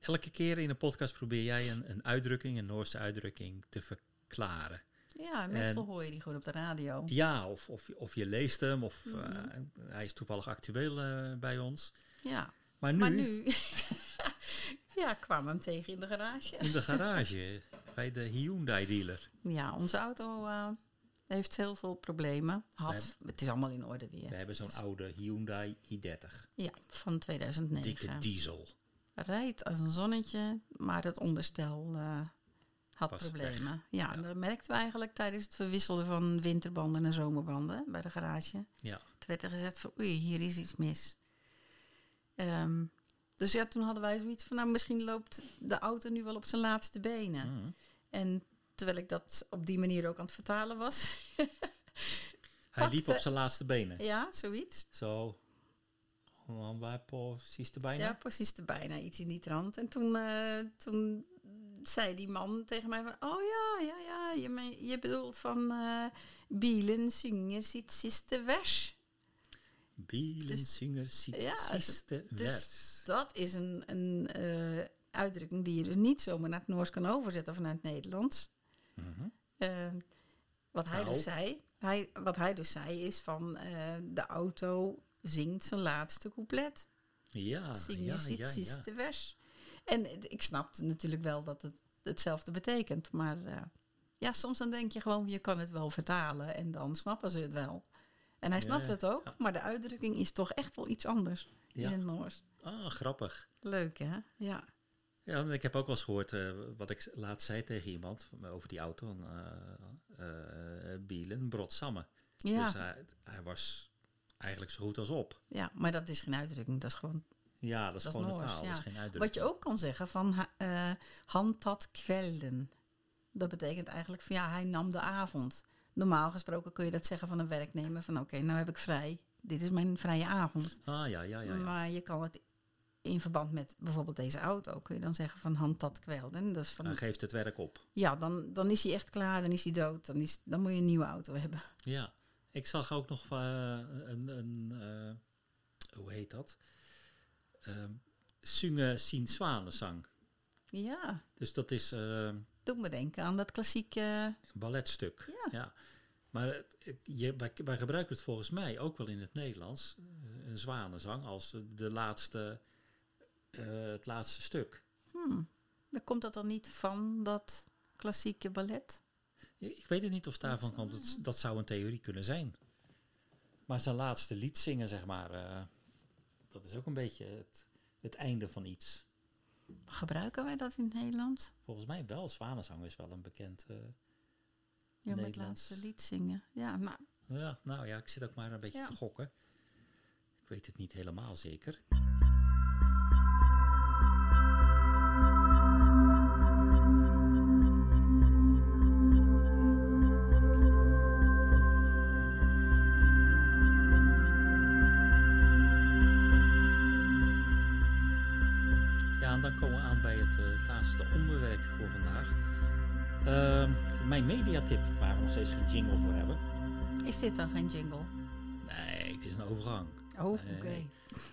elke keer in een podcast probeer jij een, een uitdrukking, een Noorse uitdrukking, te verklaren. Ja, meestal En- hoor je die gewoon op de radio. Ja, of, of, of je leest hem, of Mhm. eh, hij is toevallig actueel eh, bij ons. Ja, Maar nu, maar nu... ja, kwamen we hem tegen in de garage. in de garage, bij de Hyundai dealer. Ja, onze auto eh, heeft heel veel problemen. Had, het is allemaal in orde weer. We hebben zo'n oude Hyundai i30. Ja, van 2009. Dikke diesel. rijdt als een zonnetje, maar het onderstel eh, had Was problemen. Ja, Ja. dat merkten we eigenlijk tijdens het verwisselen van winterbanden en zomerbanden bij de garage. Ja, Het werd er gezegd van oei, hier is iets mis. Ehm, dus ja, toen hadden wij zoiets van, nou misschien loopt de auto nu wel op zijn laatste benen. Mhm. En terwijl ik dat op die manier ook aan het vertalen was, Hij liep op zijn laatste benen. ja, zoiets. Zo. Dan bij precies er bijna. Ja, precies te bijna iets in die trant. En toen, eh, toen zei die man tegen mij van... Oh ja, ja, ja, je, je bedoelt van... eh bielen synger sitt siste vers. Bielenzinger ziet Ja, siste Dus vers. Dat is een, een eh, uitdrukking die je dus niet zomaar naar het Noors kan overzetten vanuit het Nederlands. Mhm. Eh, wat, hij Nou. dus zei, hij, wat hij dus zei is van... eh, de auto zingt zijn laatste couplet. Ja, Zingen ja, ja, ja. siste vers. En ik snapte natuurlijk wel dat het hetzelfde betekent. Maar eh, ja, soms dan denk je gewoon, je kan het wel vertalen. En dan snappen ze het wel. En hij snapt ja, het ook. ja. Maar de uitdrukking is toch echt wel iets anders Ja. in het Noors. Ah, grappig. Leuk, hè? Ja. Ja, ik heb ook wel eens gehoord eh, wat ik laatst zei tegen iemand over die auto. Een, eh, eh, Bielen, Brotsamme. Ja, Dus hij, hij was eigenlijk zo goed als op. ja, maar dat is geen uitdrukking. Dat is gewoon Ja, dat is Dat gewoon een Noors, taal. Dat ja. is geen uitdrukking. Wat je ook kan zeggen van ha- handtat kwelden. Dat betekent eigenlijk van ja, hij nam de avond. Normaal gesproken kun je dat zeggen van een werknemer van oké, nou heb ik vrij. Dit is mijn vrije avond. Ah, ja, ja, ja. ja. Maar je kan het in verband met bijvoorbeeld deze auto kun je dan zeggen van handtat kwelden. Dus van, Hij geeft het werk op. ja, dan, dan is hij echt klaar, dan is hij dood. Dan, is, dan moet je een nieuwe auto hebben. Ja. Ik zag ook nog eh, een, een eh, hoe heet dat? Sunge Sien Zwanenzang. Ja, Dus dat is eh, doet me denken aan dat klassieke... balletstuk. Ja. Maar het- het- je, wij, wij gebruiken het volgens mij ook wel in het Nederlands. eh, Een zwanenzang als de, de laatste, eh, het laatste stuk. Hmm, komt dat dan niet van dat klassieke ballet? Ik weet het niet of het daarvan komt. Dat, dat zou een theorie kunnen zijn. Maar zijn laatste lied zingen, zeg maar, eh, dat is ook een beetje het, het einde van iets. Gebruiken wij dat in het Nederlands? Volgens mij wel. Zwanenzang is wel een bekend. Ja, met het laatste lied zingen. Ja, maar ja, nou ja, ik zit ook maar een beetje Ja. te gokken. Ik weet het niet helemaal zeker. Jingle voor hebben. is dit dan geen jingle? Nee, het is een overgang. Oh, oké.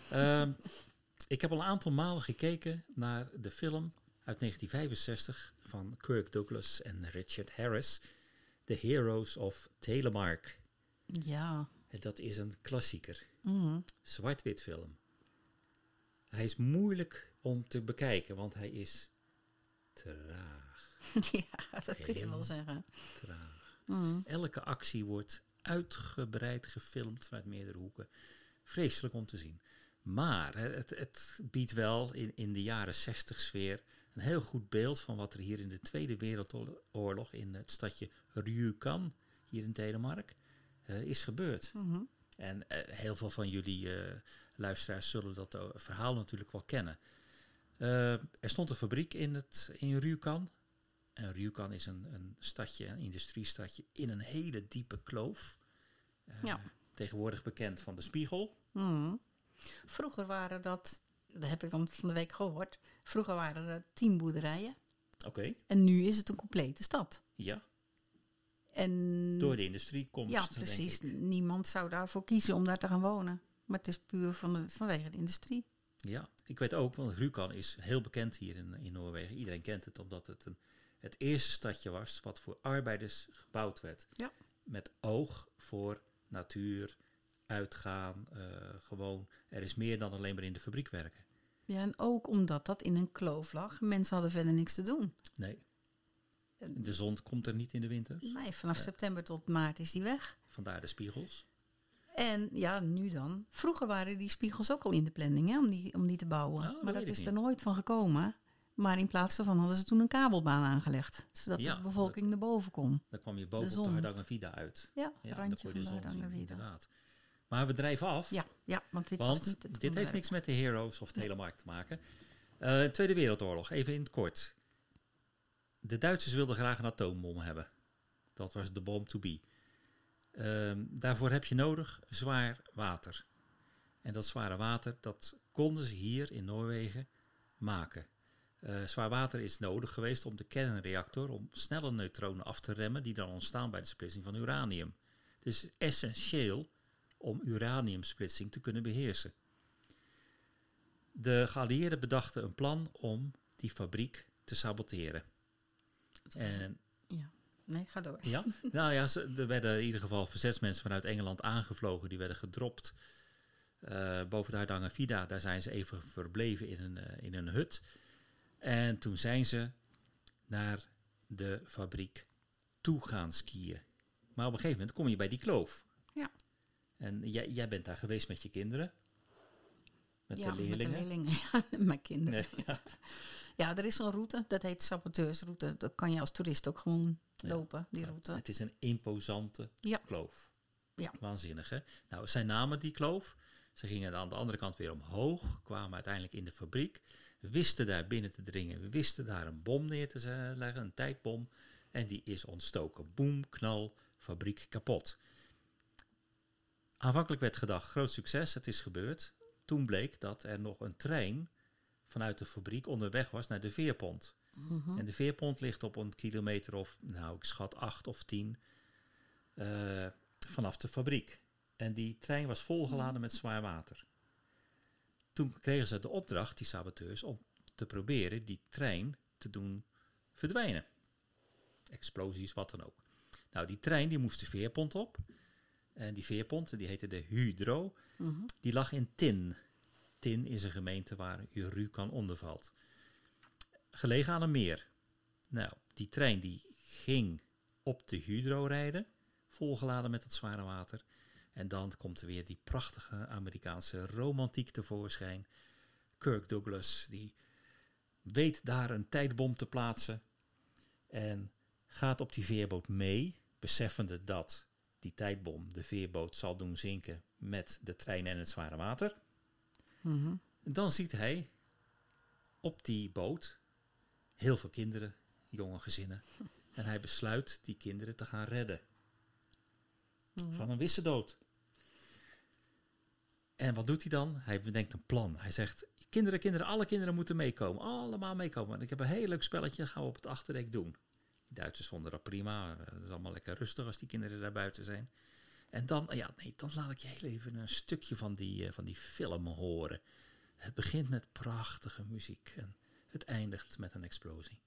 Ehm, ik heb al een aantal malen gekeken naar de film uit 1965 van Kirk Douglas en Richard Harris, The Heroes of Telemark. Ja. En Dat is een klassieker, Mhm. zwart-wit film. Hij is moeilijk om te bekijken, want hij is traag. ja, dat kun je wel zeggen. Traag. Mm. Elke actie wordt uitgebreid gefilmd vanuit meerdere hoeken. Vreselijk om te zien. Maar het, het biedt wel in, in de jaren 60 sfeer een heel goed beeld van wat er hier in de Tweede Wereldoorlog in het stadje Ryukan, hier in Telemark, eh, is gebeurd. Mhm. En eh, heel veel van jullie eh, luisteraars zullen dat verhaal natuurlijk wel kennen. Er stond een fabriek in, het, in Ryukan. En Ryukan is een, een stadje, een industriestadje, in een hele diepe kloof. Eh, Ja. Tegenwoordig bekend van de Spiegel. Mhm. Vroeger waren dat, dat heb ik dan van de week gehoord, vroeger waren er tien boerderijen. Oké, En nu is het een complete stad. ja. En Door de industriekomst. ja, denk precies. Niemand zou daarvoor kiezen om daar te gaan wonen. Maar het is puur van de, vanwege de industrie. Ja, ik weet ook, want Rjukan is heel bekend hier in, in Noorwegen. Iedereen kent het, omdat het een, het eerste stadje was wat voor arbeiders gebouwd werd. Ja. Met oog voor natuur, uitgaan, eh, gewoon. Er is meer dan alleen maar in de fabriek werken. Ja, en ook omdat dat in een kloof lag. Mensen hadden verder niks te doen. Nee. De zon komt er niet in de winter, Nee, vanaf september tot maart is die weg. vandaar de spiegels. En ja, nu dan. Vroeger waren die spiegels ook al in de planning hè, om, die, om die te bouwen. Oh, maar dat is er nooit van gekomen. Maar in plaats daarvan hadden ze toen een kabelbaan aangelegd. Zodat Ja, de bevolking naar boven kon. Dan kwam je boven De op de. Hardangervida uit. Ja, Ja, randje van de de Hardangervidda. inderdaad. Maar we drijven af. Ja, ja, want dit Want niet dit heeft niks met de Heroes of de hele markt te maken. Eh, Tweede Wereldoorlog, even in het kort. De Duitsers wilden graag een atoombom hebben. Dat was de bom to be. Ehm, daarvoor heb je nodig zwaar water. En dat zware water, dat konden ze hier in Noorwegen maken. Eh, zwaar water is nodig geweest om de kernreactor, om snelle neutronen af te remmen, die dan ontstaan bij de splitsing van uranium. Het is essentieel om uraniumsplitsing te kunnen beheersen. De geallieerden bedachten een plan om die fabriek te saboteren. En Ja, nee, ga door. ja, nou ja, ze, er werden in ieder geval verzetsmensen vanuit Engeland aangevlogen. Die werden gedropt eh, boven de Hardangervidda. Daar zijn ze even verbleven in een, eh, in een hut. En toen zijn ze naar de fabriek toe gaan skiën. Maar op een gegeven moment kom je bij die kloof. Ja. En jij, jij bent daar geweest met je kinderen. Met ja, de leerlingen. Met de leerlingen, ja, mijn kinderen. Nee, ja. Ja, er is zo'n route, dat heet saboteursroute. Dat kan je als toerist ook gewoon Ja. lopen, die route. Het is een imposante kloof. Ja. Waanzinnig, hè? Nou, zij namen die kloof. Ze gingen aan de andere kant weer omhoog. Kwamen uiteindelijk in de fabriek. Wisten daar binnen te dringen. Wisten daar een bom neer te leggen. Een tijdbom. En die is ontstoken. Boom, knal, fabriek kapot. Aanvankelijk werd gedacht, groot succes, het is gebeurd. Toen bleek dat er nog een trein vanuit de fabriek onderweg was naar de veerpont. Mhm. En de veerpont ligt op een kilometer of, nou ik schat acht of tien, eh, vanaf de fabriek. En die trein was volgeladen met zwaar water. Toen kregen ze de opdracht, die saboteurs, om te proberen die trein te doen verdwijnen. Explosies, wat dan ook. Nou, die trein die moest de veerpont op. En die veerpont, die heette de Hydro, Mhm. die lag in Tin. Tin is een gemeente waar Urukan onder valt. Gelegen aan een meer. Nou, die trein die ging op de Hydro rijden, volgeladen met het zware water. En dan komt er weer die prachtige Amerikaanse romantiek tevoorschijn. Kirk Douglas, die weet daar een tijdbom te plaatsen. En gaat op die veerboot mee, beseffende dat die tijdbom de veerboot zal doen zinken met de trein en het zware water. Mhm. Dan ziet hij op die boot heel veel kinderen, jonge gezinnen. En hij besluit die kinderen te gaan redden. Van een wissedood. En wat doet hij dan? Hij bedenkt een plan. Hij zegt, kinderen, kinderen, alle kinderen moeten meekomen. Allemaal meekomen. En ik heb een heel leuk spelletje, gaan we op het achterdek doen. Die Duitsers vonden dat prima. Het is allemaal lekker rustig als die kinderen daar buiten zijn. En dan, ja, nee, dan laat ik je heel even een stukje van die, eh, van die film horen. Het begint met prachtige muziek en het eindigt met een explosie.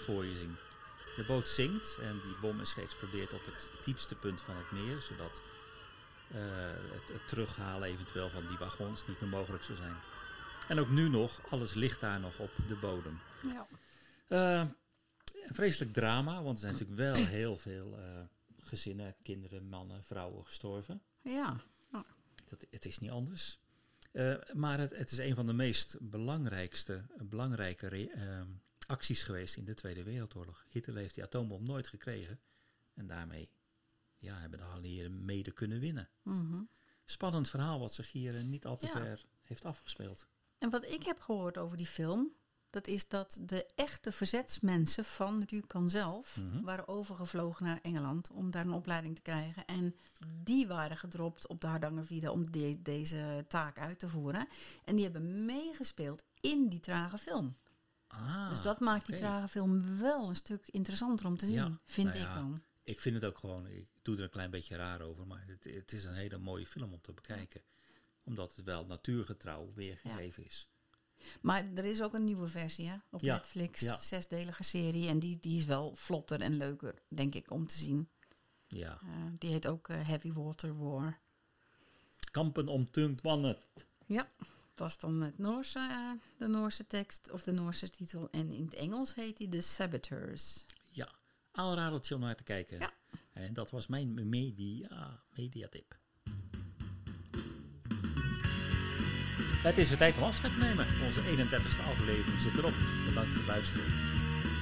Voor je zien. De boot zinkt en die bom is geëxplodeerd op het diepste punt van het meer, zodat eh, het, het terughalen eventueel van die wagons niet meer mogelijk zou zijn. En ook nu nog, alles ligt daar nog op de bodem. Ja. Eh, een vreselijk drama, want er zijn natuurlijk wel heel veel eh, gezinnen, kinderen, mannen, vrouwen gestorven. Ja. Dat, het is niet anders. Maar het, het is een van de meest belangrijkste, belangrijke re- eh, acties geweest in de Tweede Wereldoorlog. Hitler heeft die atoombom nooit gekregen. En daarmee ja, hebben de Alliëren mede kunnen winnen. Mhm. Spannend verhaal wat zich hier eh, niet al te Ja. ver heeft afgespeeld. En wat ik heb gehoord over die film, dat is dat de echte verzetsmensen van Rjukan zelf Mhm. waren overgevlogen naar Engeland om daar een opleiding te krijgen. En die waren gedropt op de Hardangervide om de- deze taak uit te voeren. En die hebben meegespeeld in die trage film. Ah, dus dat maakt die trage film wel een stuk interessanter om te zien, Ja, vind nou ik ja. dan. Ik vind het ook gewoon, ik doe er een klein beetje raar over, maar het, het is een hele mooie film om te bekijken. Omdat het wel natuurgetrouw weergegeven is. Maar er is ook een nieuwe versie hè, op Ja, Netflix, ja. zesdelige serie. En die, die is wel vlotter en leuker, denk ik, om te zien. Ja. Eh, die heet ook eh, Heavy Water War. Kampen om Tungtwannet. Ja, dat is dan het Noorse, eh, de Noorse tekst of de Noorse titel. En in het Engels heet hij The Saboteurs. Ja, aanradertje om naar te kijken. Ja. En dat was mijn media, mediatip. Het is weer tijd om afscheid te nemen. Onze 31ste aflevering zit erop. Bedankt voor het luisteren.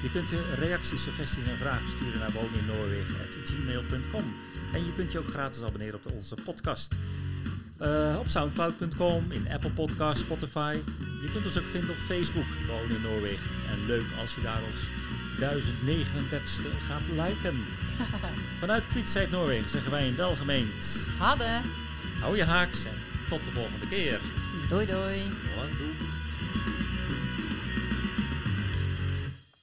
Je kunt je reacties, suggesties en vragen sturen naar woneninnoorwegen.gmail.com En je kunt je ook gratis abonneren op onze podcast. Eh, op soundcloud.com, in Apple Podcasts, Spotify. Je kunt ons ook vinden op Facebook, Wonen in Noorwegen. En leuk als je daar ons 1039ste gaat liken. Vanuit Kwietzijd Noorwegen zeggen wij in welgemeend. Hadden! Hou je haaks en tot de volgende keer. Doei doei! Houdoe.